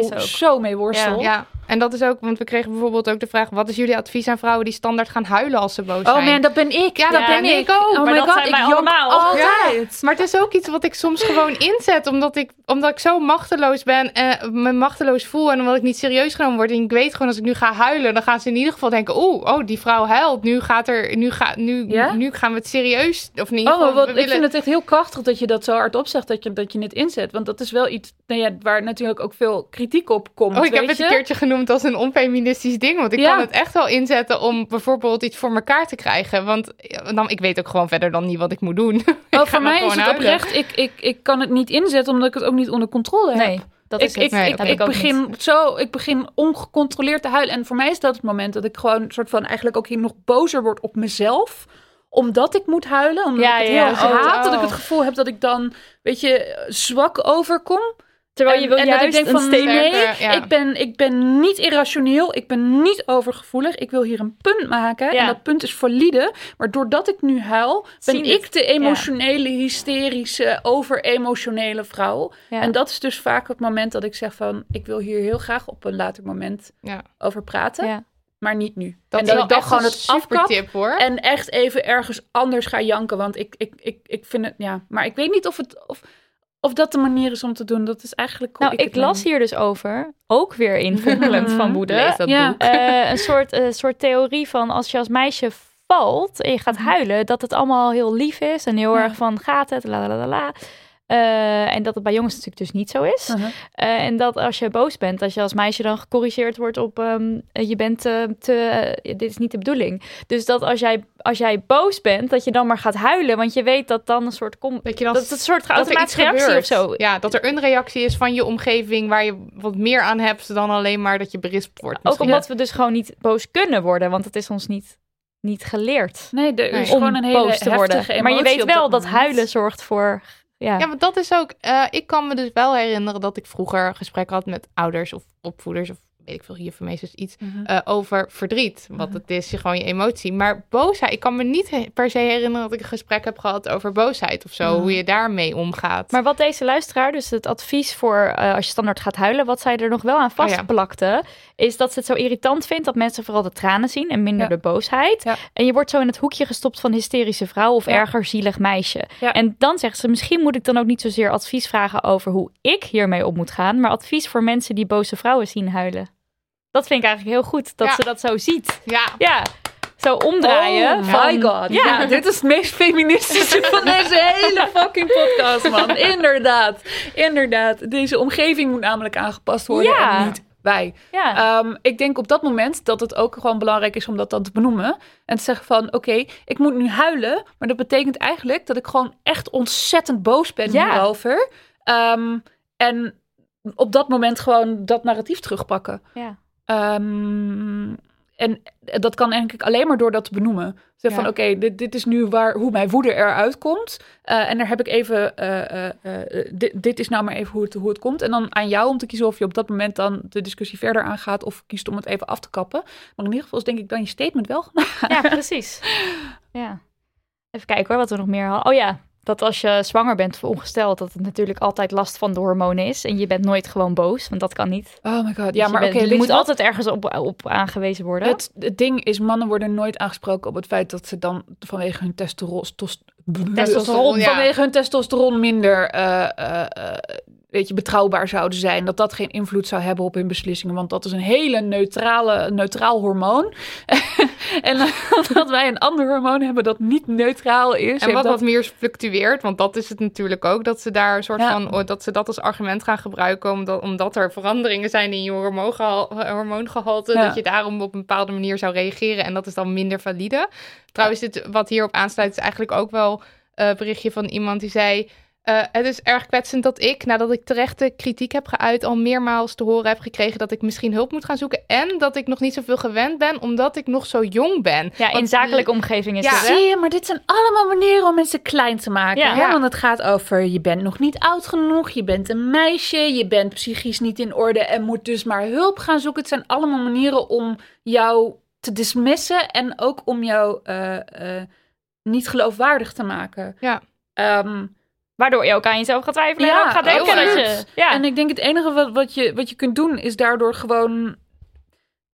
nog zo, zo mee worstel. Ja, en dat is ook, want we kregen bijvoorbeeld ook de vraag: wat is jullie advies aan vrouwen die standaard gaan huilen als ze boos zijn? Oh man, dat ben ik. Ja, dat dat ben ik. ik ook. Oh Maar my dat god, zijn ik allemaal. altijd. Maar het is ook iets wat ik soms gewoon inzet, omdat ik, omdat ik zo machteloos ben en me machteloos voel en omdat ik niet serieus genomen word. En ik weet gewoon als ik nu ga huilen, dan gaan ze in ieder geval denken: oeh, oh, die vrouw huilt. Nu gaat er, nu gaat, nu, Ja? nu gaan we het serieus. Of ieder Oh, wat, we ik vind het echt heel krachtig dat je dat zo hardop zegt, dat je, dat je het inzet. Want dat is wel iets nou ja, waar natuurlijk ook veel kritiek op komt. Oh, ik heb het een keertje genoemd als een onfeministisch ding. Want ik Ja. kan het echt wel inzetten om bijvoorbeeld iets voor elkaar te krijgen. Want dan, ik weet ook gewoon verder dan niet wat ik moet doen. Oh, voor mij is het huilen. oprecht, ik, ik, ik kan het niet inzetten omdat ik het ook niet onder controle heb. nee, dat ik, is het. ik, Nee, ik, ik, ik begin niet. zo, ik begin ongecontroleerd te huilen. En voor mij is dat het moment dat ik gewoon soort van eigenlijk ook hier nog bozer word op mezelf. Omdat ik moet huilen. Omdat Ja, ik het ja, heel erg oh, haat. Dat ik oh. het gevoel heb dat ik dan, weet je, zwak overkom. Terwijl je en, wil en dat ik juist denk een van nee, ja. ik, ben, ik ben niet irrationeel. Ik ben niet overgevoelig. Ik wil hier een punt maken. Ja. En dat punt is valide. Maar doordat ik nu huil, ben Zien ik het. de emotionele, hysterische, overemotionele vrouw. Ja. En dat is dus vaak het moment dat ik zeg van... ik wil hier heel graag op een later moment Ja. over praten. Maar niet nu. Dat en is dat ik dan gewoon het super afkap. tip hoor. En echt even ergens anders ga janken. Want ik, ik, ik, ik vind het... Ja, maar ik weet niet of, het, of, of dat de manier is om te doen. Dat is eigenlijk Nou, ik, ik las hier dus over, ook weer in Vonkelend van Woede, Lees dat Ja. boek. eh, een soort, eh, soort theorie van als je als meisje valt en je gaat huilen, dat het allemaal heel lief is en heel Ja. erg van gaat het, la la la la. Eh, en dat het bij jongens natuurlijk dus niet zo is. Uh-huh. Eh, en dat als je boos bent, als je als meisje dan gecorrigeerd wordt op ehm, eh, je bent eh, te, dit is niet de bedoeling. Dus dat als jij, als jij boos bent, dat je dan maar gaat huilen, want je weet dat dan een soort kom, Dat je dan dat het een soort er automatische reactie gebeurt. of zo. Ja, dat er een reactie is van je omgeving waar je wat meer aan hebt dan alleen maar dat je berispt wordt. Ook omdat we dus gewoon niet boos kunnen worden, want het is ons niet, niet geleerd Nee, er is Nee. gewoon een hele boos te worden. Maar je weet wel dat, huilen zorgt voor. Ja, Ja, maar dat is ook. eh, ik kan me dus wel herinneren dat ik vroeger gesprekken had met ouders of opvoeders of weet ik veel, juffermeesters iets Mhm. eh, over verdriet. Wat het is, je gewoon je emotie. Maar boosheid, ik kan me niet per se herinneren dat ik een gesprek heb gehad over boosheid of zo, Mhm. hoe je daarmee omgaat. Maar wat deze luisteraar, dus het advies voor eh, als je standaard gaat huilen, wat zij er nog wel aan Oh ja. vastplakte, is dat ze het zo irritant vindt dat mensen vooral de tranen zien en minder Ja. de boosheid. Ja. En je wordt zo in het hoekje gestopt van hysterische vrouw of erger zielig meisje. En dan zegt ze, misschien moet ik dan ook niet zozeer advies vragen over hoe ik hiermee om moet gaan, maar advies voor mensen die boze vrouwen zien huilen. Dat vind ik eigenlijk heel goed, dat Ja. ze dat zo ziet. ja, Ja, zo omdraaien. Oh van, my god. Ja, Ja, dit is het meest feministische van deze hele fucking podcast, man. Inderdaad. Inderdaad. Deze omgeving moet namelijk aangepast worden Ja. en niet wij. ja. Ehm, ik denk op dat moment dat het ook gewoon belangrijk is om dat dan te benoemen. En te zeggen van, oké, ik moet nu huilen. Maar dat betekent eigenlijk dat ik gewoon echt ontzettend boos ben Ja. hierover. Ehm, en op dat moment gewoon dat narratief terugpakken. ja. Ehm, en dat kan eigenlijk alleen maar door dat te benoemen. Zeg Ja. van, oké, dit, dit is nu waar, hoe mijn woede eruit komt. Eh, en daar heb ik even, eh, eh, dit, dit is nou maar even hoe het, hoe het komt. En dan aan jou om te kiezen of je op dat moment dan de discussie verder aangaat... of kiest om het even af te kappen. Maar in ieder geval is denk ik dan je statement wel gemaakt. Ja, precies. Ja. Even kijken hoor, wat we nog meer hadden. Oh ja, dat als je zwanger bent of ongesteld, dat het natuurlijk altijd last van de hormonen is. En je bent nooit gewoon boos, want dat kan niet. Oh my god. Dus Ja, maar oké, je moet wat? altijd ergens op, op aangewezen worden. Het, het ding is, mannen worden nooit aangesproken op het feit dat ze dan vanwege hun testosteron, tos- Testosteron, ja. vanwege hun testosteron minder eh, eh, weet je, betrouwbaar zouden zijn. Dat dat geen invloed zou hebben op hun beslissingen. Want dat is een hele neutrale, neutraal hormoon. en dat wij een ander hormoon hebben dat niet neutraal is. En wat dat... wat meer fluctueert, want dat is het natuurlijk ook, dat ze daar een soort Ja. van, oh, dat ze dat als argument gaan gebruiken, omdat, omdat er veranderingen zijn in je hormoongehal- hormoongehalte, Ja. dat je daarom op een bepaalde manier zou reageren en dat is dan minder valide. Trouwens, dit, wat hierop aansluit is eigenlijk ook wel een berichtje van iemand die zei, eh, het is erg kwetsend dat ik, nadat ik terechte kritiek heb geuit, al meermaals te horen heb gekregen dat ik misschien hulp moet gaan zoeken en dat ik nog niet zoveel gewend ben, omdat ik nog zo jong ben. ja, in zakelijke omgeving is Ja. het. hè? Zie je, maar dit zijn allemaal manieren om mensen klein te maken. Ja. Hè? Ja. Want het gaat over, je bent nog niet oud genoeg, je bent een meisje, je bent psychisch niet in orde en moet dus maar hulp gaan zoeken. Het zijn allemaal manieren om jou te dismissen en ook om jou eh, eh, niet geloofwaardig te maken. Ja. Ehm, Waardoor je ook aan jezelf gaat twijfelen en Ja, ook gaat denken dat je... Ja, En ik denk het enige wat, wat, je, wat je kunt doen is daardoor gewoon...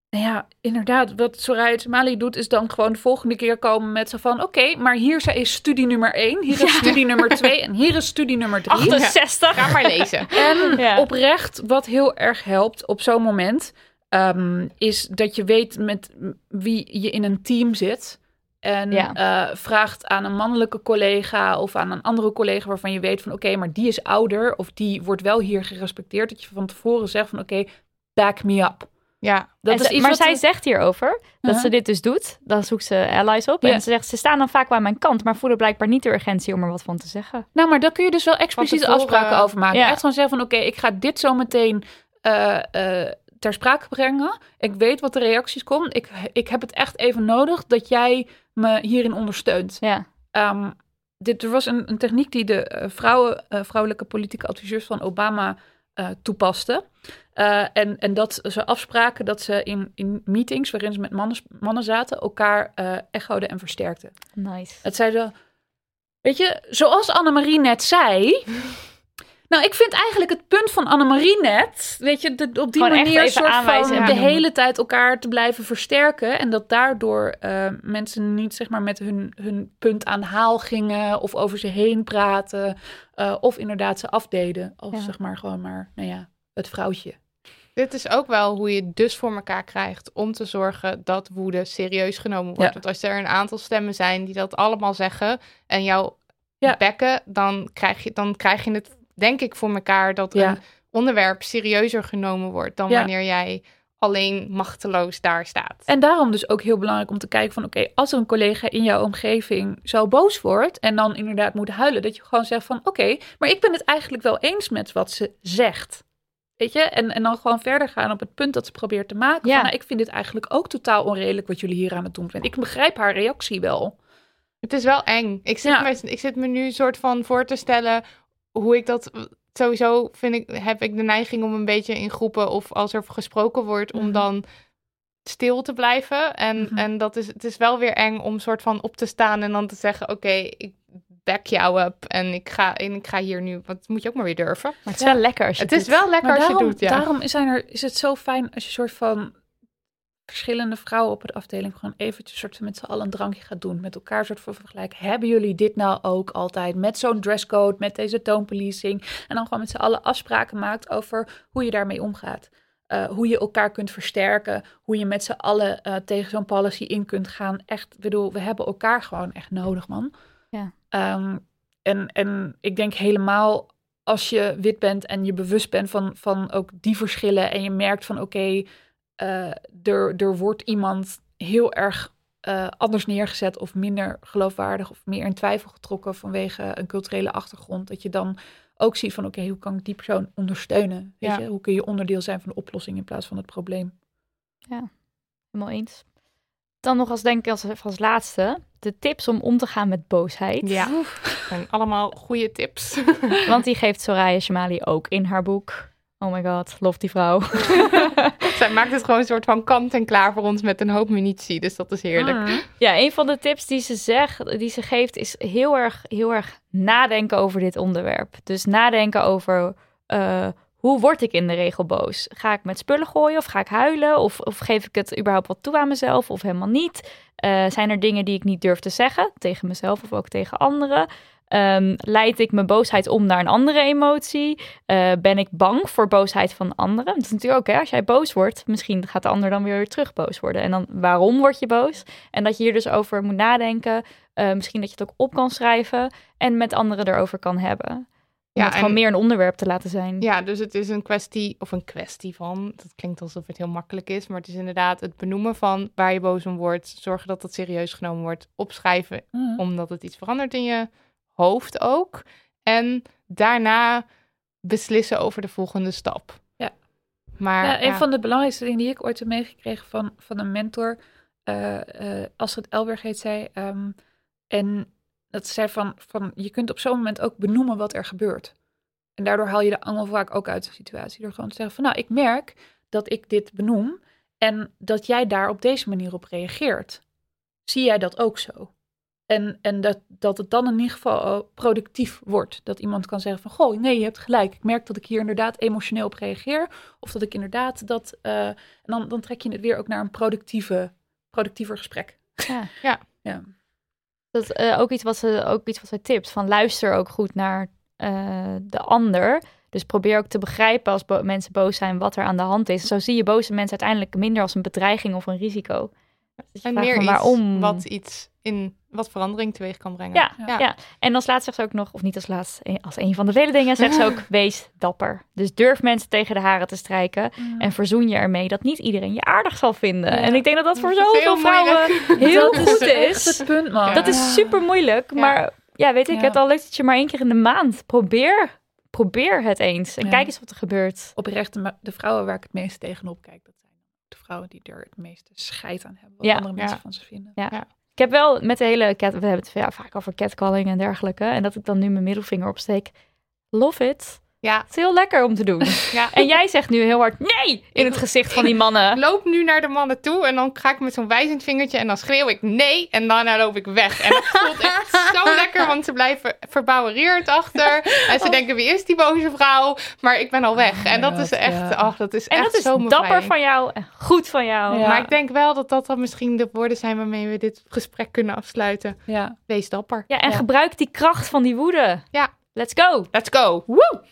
Nou ja, inderdaad, wat Soraya Tamali doet, is dan gewoon de volgende keer komen met zo van... Oké, maar hier is studie nummer 1, hier is studie nummer 2 en hier is studie nummer 3. 68. Ga maar lezen. En Ja. oprecht, wat heel erg helpt op zo'n moment, ehm, is dat je weet met wie je in een team zit. En Ja. eh, vraagt aan een mannelijke collega of aan een andere collega waarvan je weet van oké, maar die is ouder of die wordt wel hier gerespecteerd. Dat je van tevoren zegt van oké, back me up. Ja, Dat En is ze- iets maar zij zegt hierover dat Uh-huh. ze dit dus doet. Dan zoekt ze allies op. En ze zegt, ze staan dan vaak wel aan mijn kant, maar voelen blijkbaar niet de urgentie om er wat van te zeggen. Nou, maar daar kun je dus wel expliciete afspraken over maken. ja. Echt gewoon zeggen van, oké, ik ga dit zo meteen eh, eh, ter sprake brengen. Ik weet wat de reacties komen. Ik, ik heb het echt even nodig dat jij me hierin ondersteunt. Ja, Ehm, dit, er was een, een techniek die de eh, vrouwen, eh, vrouwelijke politieke adviseurs van Obama eh toepasten. En, en dat ze afspraken dat ze in, in meetings waarin ze met mannen, mannen zaten, elkaar echoden en versterkten. nice. Het zei zo, weet je, zoals Annemarie net zei. Nou, ik vind eigenlijk het punt van Annemarie net, weet je, de- op die Gewoon manier soort aanwijzen van de hele tijd elkaar te blijven versterken. En dat daardoor eh, mensen niet zeg maar met hun, hun punt aan de haal gingen of over ze heen praten. eh, of inderdaad ze afdeden als Ja. zeg maar gewoon maar, nou ja, het vrouwtje. Dit is ook wel hoe je dus voor elkaar krijgt om te zorgen dat woede serieus genomen wordt. Ja. Want als er een aantal stemmen zijn die dat allemaal zeggen en jou Ja. bekken, dan krijg, je, dan krijg je het, denk ik, voor elkaar dat Ja. een onderwerp serieuzer genomen wordt dan Ja. wanneer jij alleen machteloos daar staat. En daarom dus ook heel belangrijk om te kijken van... oké, als er een collega in jouw omgeving zo boos wordt... en dan inderdaad moet huilen... dat je gewoon zegt van... oké, maar ik ben het eigenlijk wel eens met wat ze zegt. Weet je? En, en dan gewoon verder gaan op het punt dat ze probeert te maken. Ja. Van, nou, ik vind dit eigenlijk ook totaal onredelijk... wat jullie hier aan het doen zijn. Ik begrijp haar reactie wel. Het is wel eng. Ik zit, Ja. me, ik zit me nu soort van voor te stellen hoe ik dat. Sowieso vind ik, heb ik de neiging om een beetje in groepen of als er gesproken wordt, om Mhm. dan stil te blijven. En, Mhm. en dat is, het is wel weer eng om soort van op te staan en dan te zeggen: Oké, ik back jou up en ik ga, en ik ga hier nu. Want moet je ook maar weer durven. Maar het is wel lekker als je Het is doet. wel lekker Maar als daarom, je het doet. Ja. daarom zijn er, is het zo fijn als je soort van verschillende vrouwen op de afdeling gewoon eventjes soort van met z'n allen een drankje gaat doen. Met elkaar soort van vergelijken. Hebben jullie dit nou ook altijd met zo'n dresscode, met deze toonpolicing? En dan gewoon met z'n allen afspraken maakt over hoe je daarmee omgaat. Eh, hoe je elkaar kunt versterken. Hoe je met z'n allen eh, tegen zo'n policy in kunt gaan. Echt, bedoel, we hebben elkaar gewoon echt nodig, man. Ja. Ehm, en, en ik denk helemaal als je wit bent en je bewust bent van, van ook die verschillen. En je merkt van oké, eh, er, er wordt iemand heel erg eh, anders neergezet of minder geloofwaardig of meer in twijfel getrokken vanwege een culturele achtergrond. Dat je dan ook ziet van oké, hoe kan ik die persoon ondersteunen? Weet Ja. je? Hoe kun je onderdeel zijn van de oplossing in plaats van het probleem? Helemaal eens. Dan nog als denk ik als, als laatste de tips om om te gaan met boosheid. Ja. En allemaal goede tips. Want die geeft Soraya Shamali ook in haar boek. Oh my god, lof die vrouw. Zij maakt het gewoon een soort van kant en klaar voor ons met een hoop munitie. Dus dat is heerlijk. Ja, een van de tips die ze zegt, die ze geeft, is heel erg, heel erg nadenken over dit onderwerp. Dus nadenken over eh, hoe word ik in de regel boos? Ga ik met spullen gooien of ga ik huilen? Of, of geef ik het überhaupt wat toe aan mezelf of helemaal niet? Eh, zijn er dingen die ik niet durf te zeggen tegen mezelf of ook tegen anderen? Ehm, leid ik mijn boosheid om naar een andere emotie? Eh, ben ik bang voor boosheid van anderen? Dat is natuurlijk ook, hè, als jij boos wordt, misschien gaat de ander dan weer terug boos worden. En dan, waarom word je boos? En dat je hier dus over moet nadenken. Eh, misschien dat je het ook op kan schrijven en met anderen erover kan hebben. Om Ja, het gewoon en- meer een onderwerp te laten zijn. Ja, dus het is een kwestie, of een kwestie van, dat klinkt alsof het heel makkelijk is, maar het is inderdaad het benoemen van waar je boos om wordt, zorgen dat het serieus genomen wordt, opschrijven, Mhm. omdat het iets verandert in je hoofd ook. En daarna beslissen over de volgende stap. Ja. Maar Ja, een ja, van de belangrijkste dingen die ik ooit heb meegekregen van, van een mentor, eh eh Astrid Elberg heet zij, ehm, en dat zei van, van, je kunt op zo'n moment ook benoemen wat er gebeurt. En daardoor haal je de angel vaak ook uit de situatie. Door gewoon te zeggen van, nou, ik merk dat ik dit benoem en dat jij daar op deze manier op reageert. Zie jij dat ook zo? En, en dat, dat het dan in ieder geval eh, productief wordt. Dat iemand kan zeggen van, goh, nee, je hebt gelijk. Ik merk dat ik hier inderdaad emotioneel op reageer. Of dat ik inderdaad dat... eh, en dan, dan trek je het weer ook naar een productieve, productiever gesprek. Ja. Ja. Ja. Dat is eh, ook, iets wat ze, ook iets wat zij tipt. Van luister ook goed naar eh, de ander. Dus probeer ook te begrijpen als bo- mensen boos zijn wat er aan de hand is. Zo zie je boze mensen uiteindelijk minder als een bedreiging of een risico. Dus en meer van iets waarom. wat iets in wat verandering teweeg kan brengen. Ja, Ja. ja. en als laatst zegt ze ook nog, of niet als laatst, eh, als een van de vele dingen, zegt ze ook: wees dapper. Dus durf mensen tegen de haren te strijken. En verzoen je ermee dat niet iedereen je aardig zal vinden. Ja. En ik denk dat dat voor Dat zoveel vrouwen heel dat goed is is. het punt, man. Dat is super moeilijk. Ja. Maar ja, weet ik Ja. het, al lukt het je maar één keer in de maand. Probeer, probeer het eens. En Ja. kijk eens wat er gebeurt. Oprecht, de, de vrouwen waar ik het meest tegenop kijk, dat zijn de vrouwen die er het meeste scheid aan hebben. Wat Ja. andere mensen Ja. van ze vinden. Ik heb wel met de hele cat, we hebben het ja, vaak over catcalling en dergelijke. En dat ik dan nu mijn middelvinger opsteek. Love it. Ja, Het is heel lekker om te doen. ja. En jij zegt nu heel hard nee in het gezicht van die mannen. Ik loop nu naar de mannen toe en dan ga ik met zo'n wijzend vingertje en dan schreeuw ik nee en daarna loop ik weg. En dat voelt echt zo lekker, want ze blijven verbouwereerd achter. En ze denken, wie is die boze vrouw? Maar ik ben al weg. En dat is echt, ja. ach, dat is En echt dat is zo dapper van jou en goed van jou. Ja. Maar ik denk wel dat dat dan misschien de woorden zijn waarmee we dit gesprek kunnen afsluiten. Ja. Wees dapper. Ja, en Ja. gebruik die kracht van die woede. Ja. Let's go. Let's go. Woe!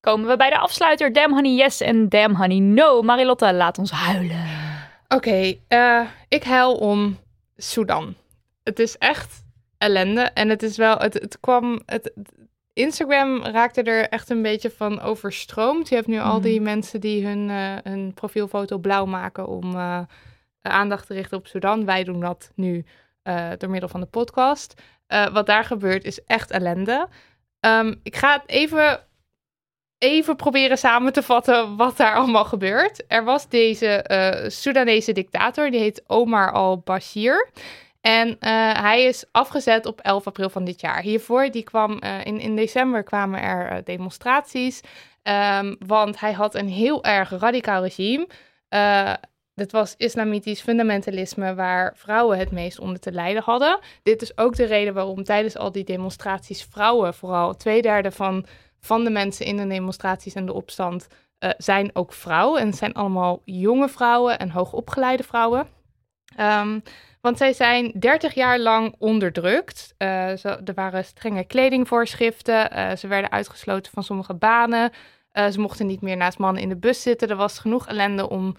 komen we bij de afsluiter Damn Honey Yes en Damn Honey No. Marilotte, laat ons huilen. Oké, eh, ik huil om Sudan. Het is echt ellende. En het is wel, het, het kwam, het, het- Instagram raakte er echt een beetje van overstroomd. Je hebt nu al die mensen die hun, eh, hun profielfoto blauw maken om eh, aandacht te richten op Sudan. Wij doen dat nu eh, door middel van de podcast. Wat daar gebeurt is echt ellende. Ehm, ik ga het even, even proberen samen te vatten wat daar allemaal gebeurt. Er was deze Soedanese dictator, die heet Omar al-Bashir. En eh, hij is afgezet op 11 april van dit jaar. Hiervoor die kwam, eh, in, in december kwamen er eh, demonstraties. ehm, want hij had een heel erg radicaal regime. Dit was islamitisch fundamentalisme waar vrouwen het meest onder te lijden hadden. Dit is ook de reden waarom tijdens al die demonstraties vrouwen, vooral twee derde van, van de mensen in de demonstraties en de opstand, zijn ook vrouwen. En het zijn allemaal jonge vrouwen en hoogopgeleide vrouwen. Ehm, want zij zijn 30 jaar lang onderdrukt. Eh, ze, er waren strenge kledingvoorschriften. eh, ze werden uitgesloten van sommige banen. Eh, ze mochten niet meer naast mannen in de bus zitten. Er was genoeg ellende om,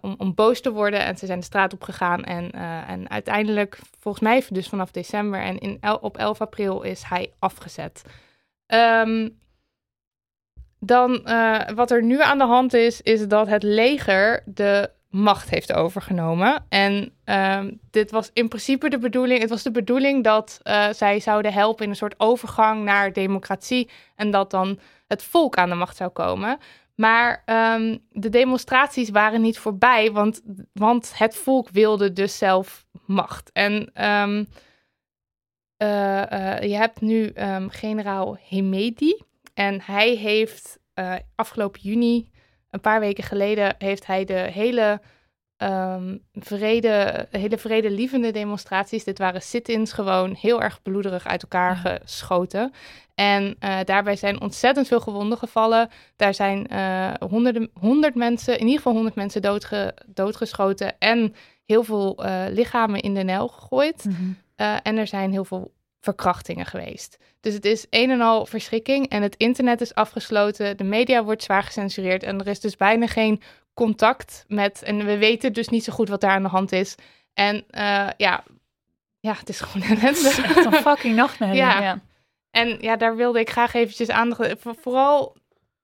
om, om boos te worden. En ze zijn de straat op gegaan. En, en uiteindelijk, volgens mij dus vanaf december en in el- op 11 april is hij afgezet. Ehm, dan, wat er nu aan de hand is, is dat het leger de macht heeft overgenomen. En ehm, dit was in principe de bedoeling. Het was de bedoeling dat eh, zij zouden helpen in een soort overgang naar democratie. En dat dan het volk aan de macht zou komen. Maar ehm, de demonstraties waren niet voorbij, want, want het volk wilde dus zelf macht. En ehm, eh, eh, je hebt nu generaal Hemedi. En hij heeft afgelopen juni, een paar weken geleden, heeft hij de hele, ehm vrede, hele vredelievende demonstraties, dit waren sit-ins gewoon heel erg bloederig uit elkaar geschoten. En eh, daarbij zijn ontzettend veel gewonden gevallen. Daar zijn eh, honderden, honderd mensen, in ieder geval honderd mensen doodge, doodgeschoten en heel veel eh, lichamen in de Nijl gegooid. Eh, en er zijn heel veel verkrachtingen geweest. Dus het is een en al verschrikking. En het internet is afgesloten. De media wordt zwaar gecensureerd. En er is dus bijna geen contact met. En we weten dus niet zo goed wat daar aan de hand is. En eh, ja, ja, het is gewoon ellende. Echt een fucking nachtmerrie. Ja. Ja. En ja, daar wilde ik graag eventjes aandacht. voor- Vooral,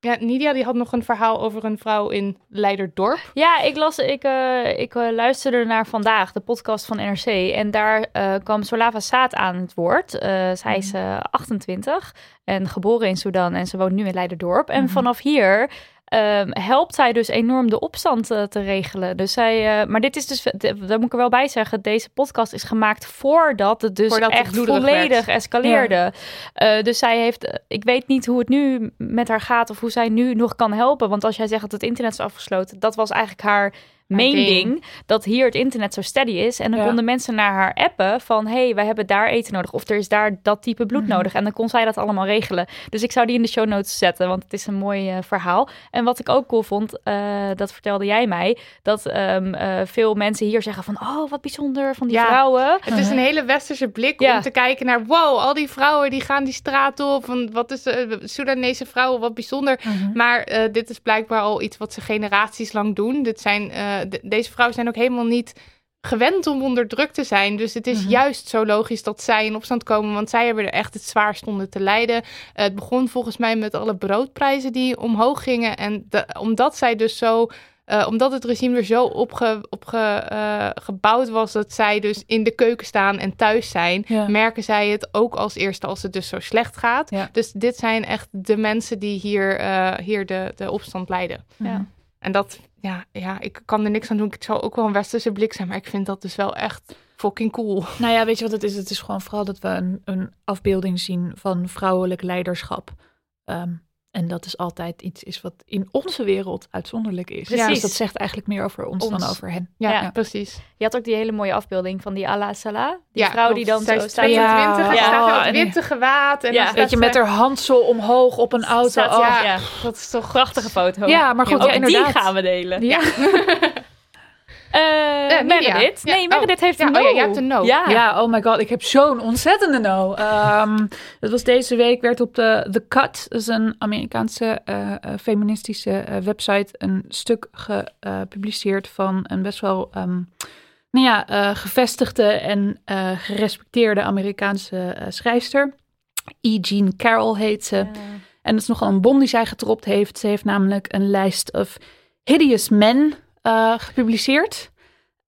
ja, Nidia die had nog een verhaal over een vrouw in Leiderdorp. Ja, ik, las, ik, eh, ik eh, luisterde naar vandaag, de podcast van NRC. En daar eh, kwam Solava Saad aan het woord. Zij is eh, 28 en geboren in Sudan en ze woont nu in Leiderdorp. En vanaf hier ehm, helpt zij dus enorm de opstand eh, te regelen. Dus zij, eh, maar dit is dus, daar moet ik er wel bij zeggen, deze podcast is gemaakt voordat het dus Voordat echt volledig werd. escaleerde. Eh, dus zij heeft, ik weet niet hoe het nu met haar gaat of hoe zij nu nog kan helpen. Want als jij zegt dat het internet is afgesloten, dat was eigenlijk haar main ding. ding. Dat hier het internet zo steady is. En dan Ja. konden mensen naar haar appen van, hey, wij hebben daar eten nodig. Of er is daar dat type bloed nodig. En dan kon zij dat allemaal regelen. Dus ik zou die in de show notes zetten, want het is een mooi eh, verhaal. En wat ik ook cool vond, eh, dat vertelde jij mij, dat ehm, eh, veel mensen hier zeggen van, oh, wat bijzonder van die Ja. vrouwen. Het is een hele westerse blik Ja. om te kijken naar... wow, al die vrouwen die gaan die straat op. Van, wat is de Soedanese vrouwen, wat bijzonder. Maar eh, dit is blijkbaar al iets wat ze generaties lang doen. Dit zijn, eh, de- deze vrouwen zijn ook helemaal niet gewend om onderdrukt te zijn. Dus het is juist zo logisch dat zij in opstand komen. Want zij hebben er echt het zwaarst onder te lijden. Het begon volgens mij met alle broodprijzen die omhoog gingen. En de- omdat zij dus zo... eh, omdat het regime er zo op, ge- op ge- eh, gebouwd was dat zij dus in de keuken staan en thuis zijn, Ja. merken zij het ook als eerste als het dus zo slecht gaat. Ja. Dus dit zijn echt de mensen die hier, eh, hier de, de opstand leiden. Ja. En dat, ja, ja, ik kan er niks aan doen. Het zal ook wel een westerse blik zijn, maar ik vind dat dus wel echt fucking cool. Nou ja, weet je wat het is? Het is gewoon vooral dat we een, een afbeelding zien van vrouwelijk leiderschap. Ehm, en dat is altijd iets is wat in onze wereld uitzonderlijk is. Precies. Dus dat zegt eigenlijk meer over ons, dan over hen. Ja, Ja. precies. Je had ook die hele mooie afbeelding van die Allah Salah. Die ja, vrouw klopt. die dan Zij zo staat. 22, Ja. ja. staat in witte gewaad. En Ja. Weet je, met haar handsel omhoog op een auto. Staat- Oh. ja. Dat is toch Prachtige foto. Ja, maar goed, Ook ja, die inderdaad. gaan we delen. Ja. Nidia. Meredith. Ja, Nee, Meredith oh. heeft Ja, een oh no. ja, jij hebt een no. Ja. Ja, oh my god, ik heb zo'n ontzettende no. Ehm het was deze week, werd op de The Cut, dat is een Amerikaanse eh, feministische eh, website, een stuk gepubliceerd van een best wel ehm, nou ja, eh, gevestigde en eh, gerespecteerde Amerikaanse eh, schrijfster. E. Jean Carroll heet ze. En dat is nogal een bom die zij getropt heeft. Ze heeft namelijk een lijst of hideous men eh, gepubliceerd.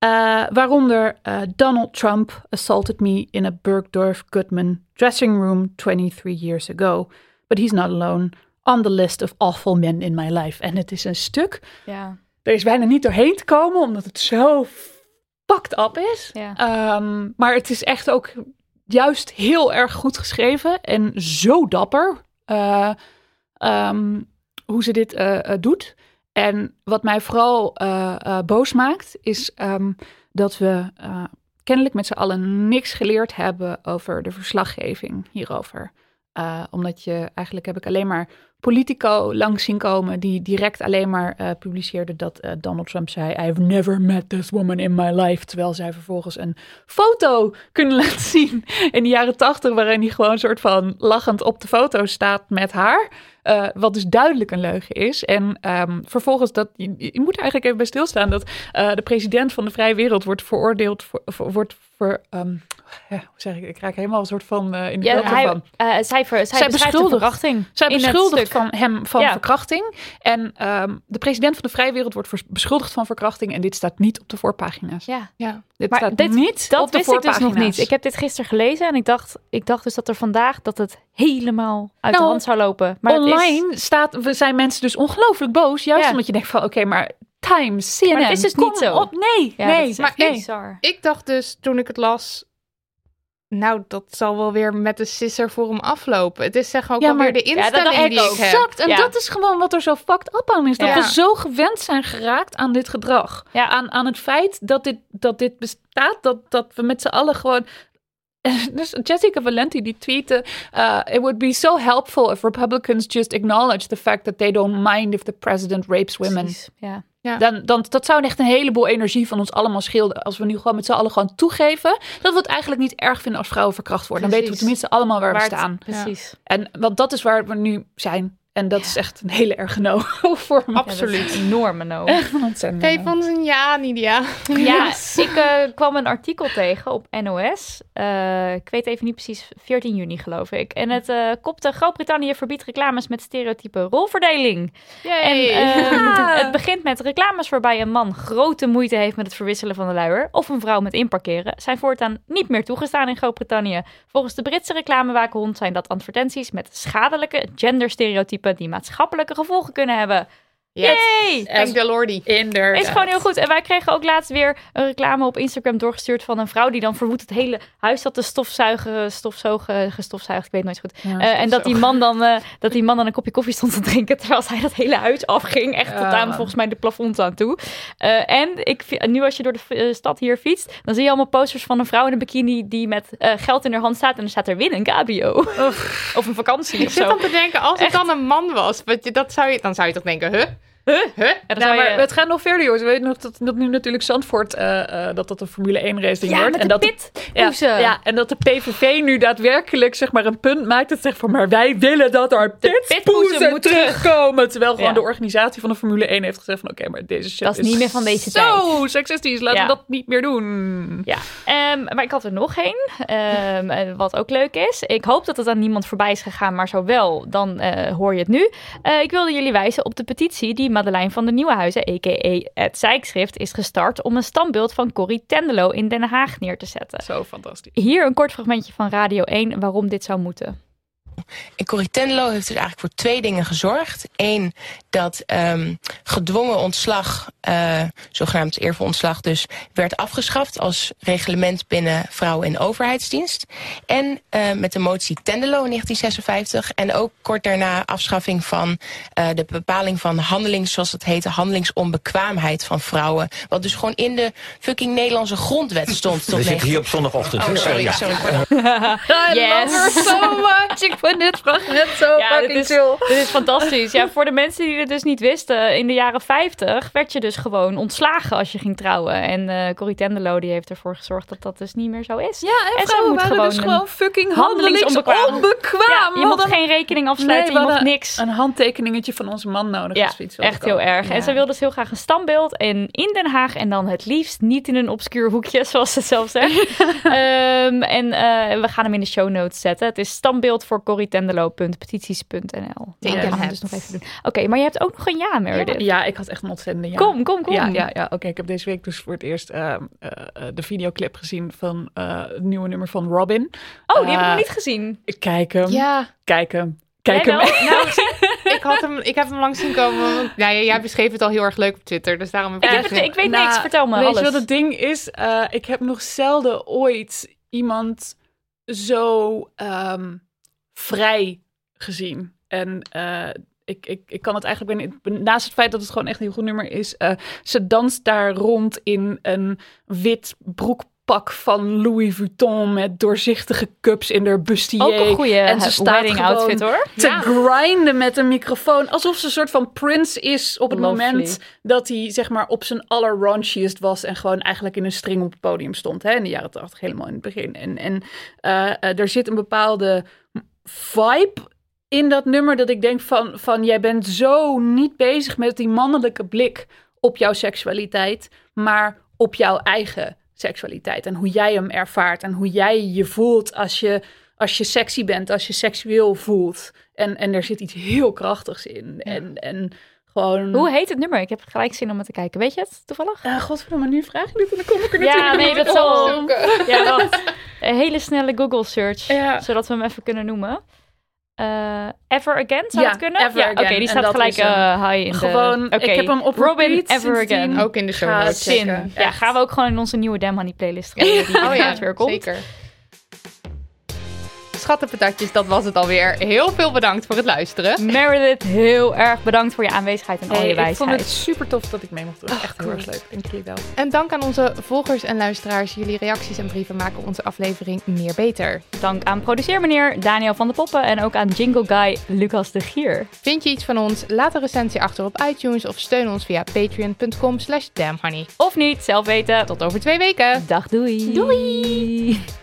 Uh, waaronder uh, Donald Trump assaulted me in a Bergdorf Goodman dressing room 23 years ago. But he's not alone on the list of awful men in my life. En het is een stuk. Ja. Er is bijna niet doorheen te komen, omdat het zo fucked up is. Ja. Um, maar het is echt ook juist heel erg goed geschreven en zo dapper uh, um, hoe ze dit uh, doet. En wat mij vooral uh, uh, boos maakt, is um, dat we uh, kennelijk met z'n allen niks geleerd hebben over de verslaggeving hierover. omdat je eigenlijk heb ik alleen maar Politico langs zien komen die direct alleen maar uh, publiceerde dat uh, Donald Trump zei: I've never met this woman in my life. Terwijl zij vervolgens een foto kunnen laten zien in de jaren tachtig, waarin hij gewoon een soort van lachend op de foto staat met haar. Uh, wat dus duidelijk een leugen is. En um, vervolgens, dat, je, je, moet er eigenlijk even bij stilstaan dat de president van de vrije wereld wordt veroordeeld, voor, voor, wordt voor. Um, ja, hoe zeg ik, ik raak helemaal een soort van in de ja, hij, van. Zij, ver, zij, zij beschuldigt verkrachting. Zij beschuldigt van hem van ja. verkrachting. En um, de president van de vrije wereld wordt beschuldigd van verkrachting. En dit staat niet op de voorpagina's. Ja, ja. Dit maar staat dit, niet dat op de wist ik dus voorpagina's. nog niet. Ik heb dit gisteren gelezen en ik dacht, ik dacht dus dat er vandaag dat het helemaal uit nou, de hand zou lopen. Maar online is... staat, we zijn mensen dus ongelooflijk boos. Juist ja. omdat je denkt van, oké, okay, maar Times, CNN, maar het is dus kom niet zo. op. Nee, ja, nee. maar nee. ik, ik dacht dus toen ik het las, nou, dat zal wel weer met de sisser voor hem aflopen. Het is zeg ook ja, alweer maar, de instelling ja, die ik. Exact. En ja. dat is gewoon wat er zo fucked up aan is. Dat Ja. we zo gewend zijn geraakt aan dit gedrag. Ja. Aan, aan het feit dat dit, dat dit bestaat. Dat, dat we met z'n allen gewoon... Dus Jessica Valenti die tweette: uh, It would be so helpful if Republicans just acknowledge the fact that they don't mind if the president rapes women. Precies, Ja. Ja. Dan, dan, dat zou echt een heleboel energie van ons allemaal schilden. Als we nu gewoon met z'n allen gewoon toegeven dat we het eigenlijk niet erg vinden als vrouwen verkracht worden. Dan weten we tenminste allemaal waar, Waar we het- staan. Precies. En want dat is waar we nu zijn. En dat is echt een hele erge no voor me. Absoluut. Enorme no. Echt een ontzettend Geef no. ons een ja, Nidia. Ja, ik eh, kwam een artikel tegen op NOS. Eh, ik weet even niet precies, 14 juni geloof ik. En het eh, kopte Groot-Brittannië verbiedt reclames met stereotype rolverdeling. En ehm, het begint met reclames waarbij een man grote moeite heeft met het verwisselen van de luier. Of een vrouw met inparkeren. Zijn voortaan niet meer toegestaan in Groot-Brittannië. Volgens de Britse reclamewaakhond zijn dat advertenties met schadelijke genderstereotypen die maatschappelijke gevolgen kunnen hebben. Yay! Thank the Lordy. Inderdaad. Is gewoon heel goed. En wij kregen ook laatst weer een reclame op Instagram doorgestuurd van een vrouw die dan verwoedt het hele huis dat de stofzuigen, stofzogen, gestofzuigd, ik weet nooit goed. Ja, Eh, en dat die, man dan, eh, dat die man dan een kopje koffie stond te drinken terwijl zij dat hele huis afging. Echt tot aan volgens mij de plafond aan toe. Eh, en ik, nu als je door de stad hier fietst, dan zie je allemaal posters van een vrouw in een bikini die met geld in haar hand staat. En er staat er win een cabrio. of een vakantie Ik of zit zo. dan te denken, als het Echt. dan een man was, dat zou je, dan zou je toch denken, huh? Huh? Huh? En Nou, maar je- het gaat nog verder, jongens. We weten nog dat, dat nu natuurlijk Zandvoort, eh, dat dat een Formule 1 racing ja, wordt. en de dat ja, pitpoezen. ja, en dat de PVV nu daadwerkelijk zeg maar, een punt maakt. Dat zegt van, maar wij willen dat er pitpoezen terug. terugkomen. Terwijl gewoon Ja. de organisatie van de Formule 1 heeft gezegd van, oké, maar deze shit Dat is niet meer van deze zo seksistisch. Laten we dat niet meer doen. Ja, ehm, maar ik had er nog één, ehm, eh, wat ook leuk is. Ik hoop dat het aan niemand voorbij is gegaan, maar zo wel, dan hoor je het nu. Ik wilde jullie wijzen op de petitie die Madeleine van der Nieuwenhuizen, a.k.a. het Zijkschrift, is gestart om een standbeeld van Corrie Tendelo in Den Haag neer te zetten. Zo fantastisch. Hier een kort fragmentje van Radio 1 waarom dit zou moeten. En Corrie Tenlo heeft dus eigenlijk voor twee dingen gezorgd. Eén, dat ehm, gedwongen ontslag, eh, zogenaamd eervol ontslag dus, werd afgeschaft als reglement binnen vrouwen- en overheidsdienst. En eh, met de motie Tendelo in 1956 en ook kort daarna afschaffing van eh, de bepaling van handelings, zoals het heette, handelingsonbekwaamheid van vrouwen. Wat dus gewoon in de fucking Nederlandse grondwet stond. tot We zitten hier 19 op zondagochtend. Oh, sorry, Ja. sorry. I Yes. love her so much. Vind dit fragment zo Ja, dit fucking is, chill. dit is fantastisch. Ja, voor de mensen die het dus niet wisten, in de jaren 50 werd je dus gewoon ontslagen als je ging trouwen. En eh Corrie Tenderlo die heeft ervoor gezorgd dat dat dus niet meer zo is. Ja, en, En ze vrouwen waren gewoon dus gewoon fucking handelingsonbekwaam. Ja, je mocht hadden- geen rekening afsluiten, Nee, je mocht niks. Een handtekeningetje van onze man nodig. Ja, of zoiets echt heel erg. En ze wilde dus heel graag een standbeeld en in Den Haag en dan het liefst niet in een obscuur hoekje, zoals ze zelf zegt. Ehm, en eh, we gaan hem in de show notes zetten. Het is standbeeld voor corrietenderlo.petities.nl. Teken Dat gaan we het. dus nog even doen. Oké, maar je hebt ook nog een ja, Meredith. Ja, ik had echt een ontzettende ja. Kom, kom, kom. Ja, ja, ja. oké. ik heb deze week dus voor het eerst eh, eh, eh, de videoclip gezien van eh, het nieuwe nummer van Robin. Oh, die heb ik nog niet gezien. Ik kijk hem, Ja, kijk hem, kijk hem. nou, ik, had hem, ik heb hem langs zien komen. Want, ja, jij beschreef het al heel erg leuk op Twitter. Dus daarom heb Ik, ik heb het, gezien. ik weet Nou, niks, vertel me Weet alles. je wat het ding is? Eh, ik heb nog zelden ooit iemand zo ehm, vrij gezien. En eh, ik, ik, ik kan het eigenlijk... ben- Naast het feit dat het gewoon echt een heel goed nummer is... eh, ze danst daar rond in een wit broekpak van Louis Vuitton... met doorzichtige cups in haar bustier. ook een goede En ze staat wedding gewoon outfit hoor. te Ja. grinden met een microfoon. Alsof ze een soort van Prince is op het Lovely. moment dat hij zeg maar op zijn allerraunchiest was. En gewoon eigenlijk in een string op het podium stond. Hè, in de jaren tachtig, helemaal in het begin. En, en eh, eh, er zit een bepaalde vibe in dat nummer dat ik denk van, van jij bent zo niet bezig met die mannelijke blik op jouw seksualiteit, maar op jouw eigen seksualiteit en hoe jij hem ervaart en hoe jij je voelt als je, als je sexy bent, als je seksueel voelt. En, en er zit iets heel krachtigs in. En, en gewoon... Hoe heet het nummer? Ik heb gelijk zin om het te kijken. Weet je het toevallig? Uh, Godverdomme, nu vraag je dit en dan kom ik er Ja, natuurlijk nee, niet dat zal-. Ja. Een hele snelle Google search, Ja. zodat we hem even kunnen noemen. Eh, Ever Again, zou Ja, het kunnen? Ever ja, Oké, die staat gelijk eh, high in de... Gewoon, Oké, ik heb hem op Robin Ever. Again. Ook in de show Ga notes. Checken. Ja, gaan we ook gewoon in onze nieuwe Damn Honey playlist die Oh ja, komt. Schattenpatatjes, dat was het alweer. Heel veel bedankt voor het luisteren. Meredith, heel erg bedankt voor je aanwezigheid en al je Hey, ik wijsheid. vond het super tof dat ik mee mocht doen. Echt heel erg leuk. Dank jullie wel. En dank aan onze volgers en luisteraars. Jullie reacties en brieven maken onze aflevering meer beter. Dank aan produceermeneer Daniel van de Poppen en ook aan jingle guy Lucas de Gier. Vind je iets van ons? Laat een recensie achter op iTunes of steun ons via patreon.com slash damnhoney. Of niet, zelf weten. Tot over twee weken. Dag, doei. Doei!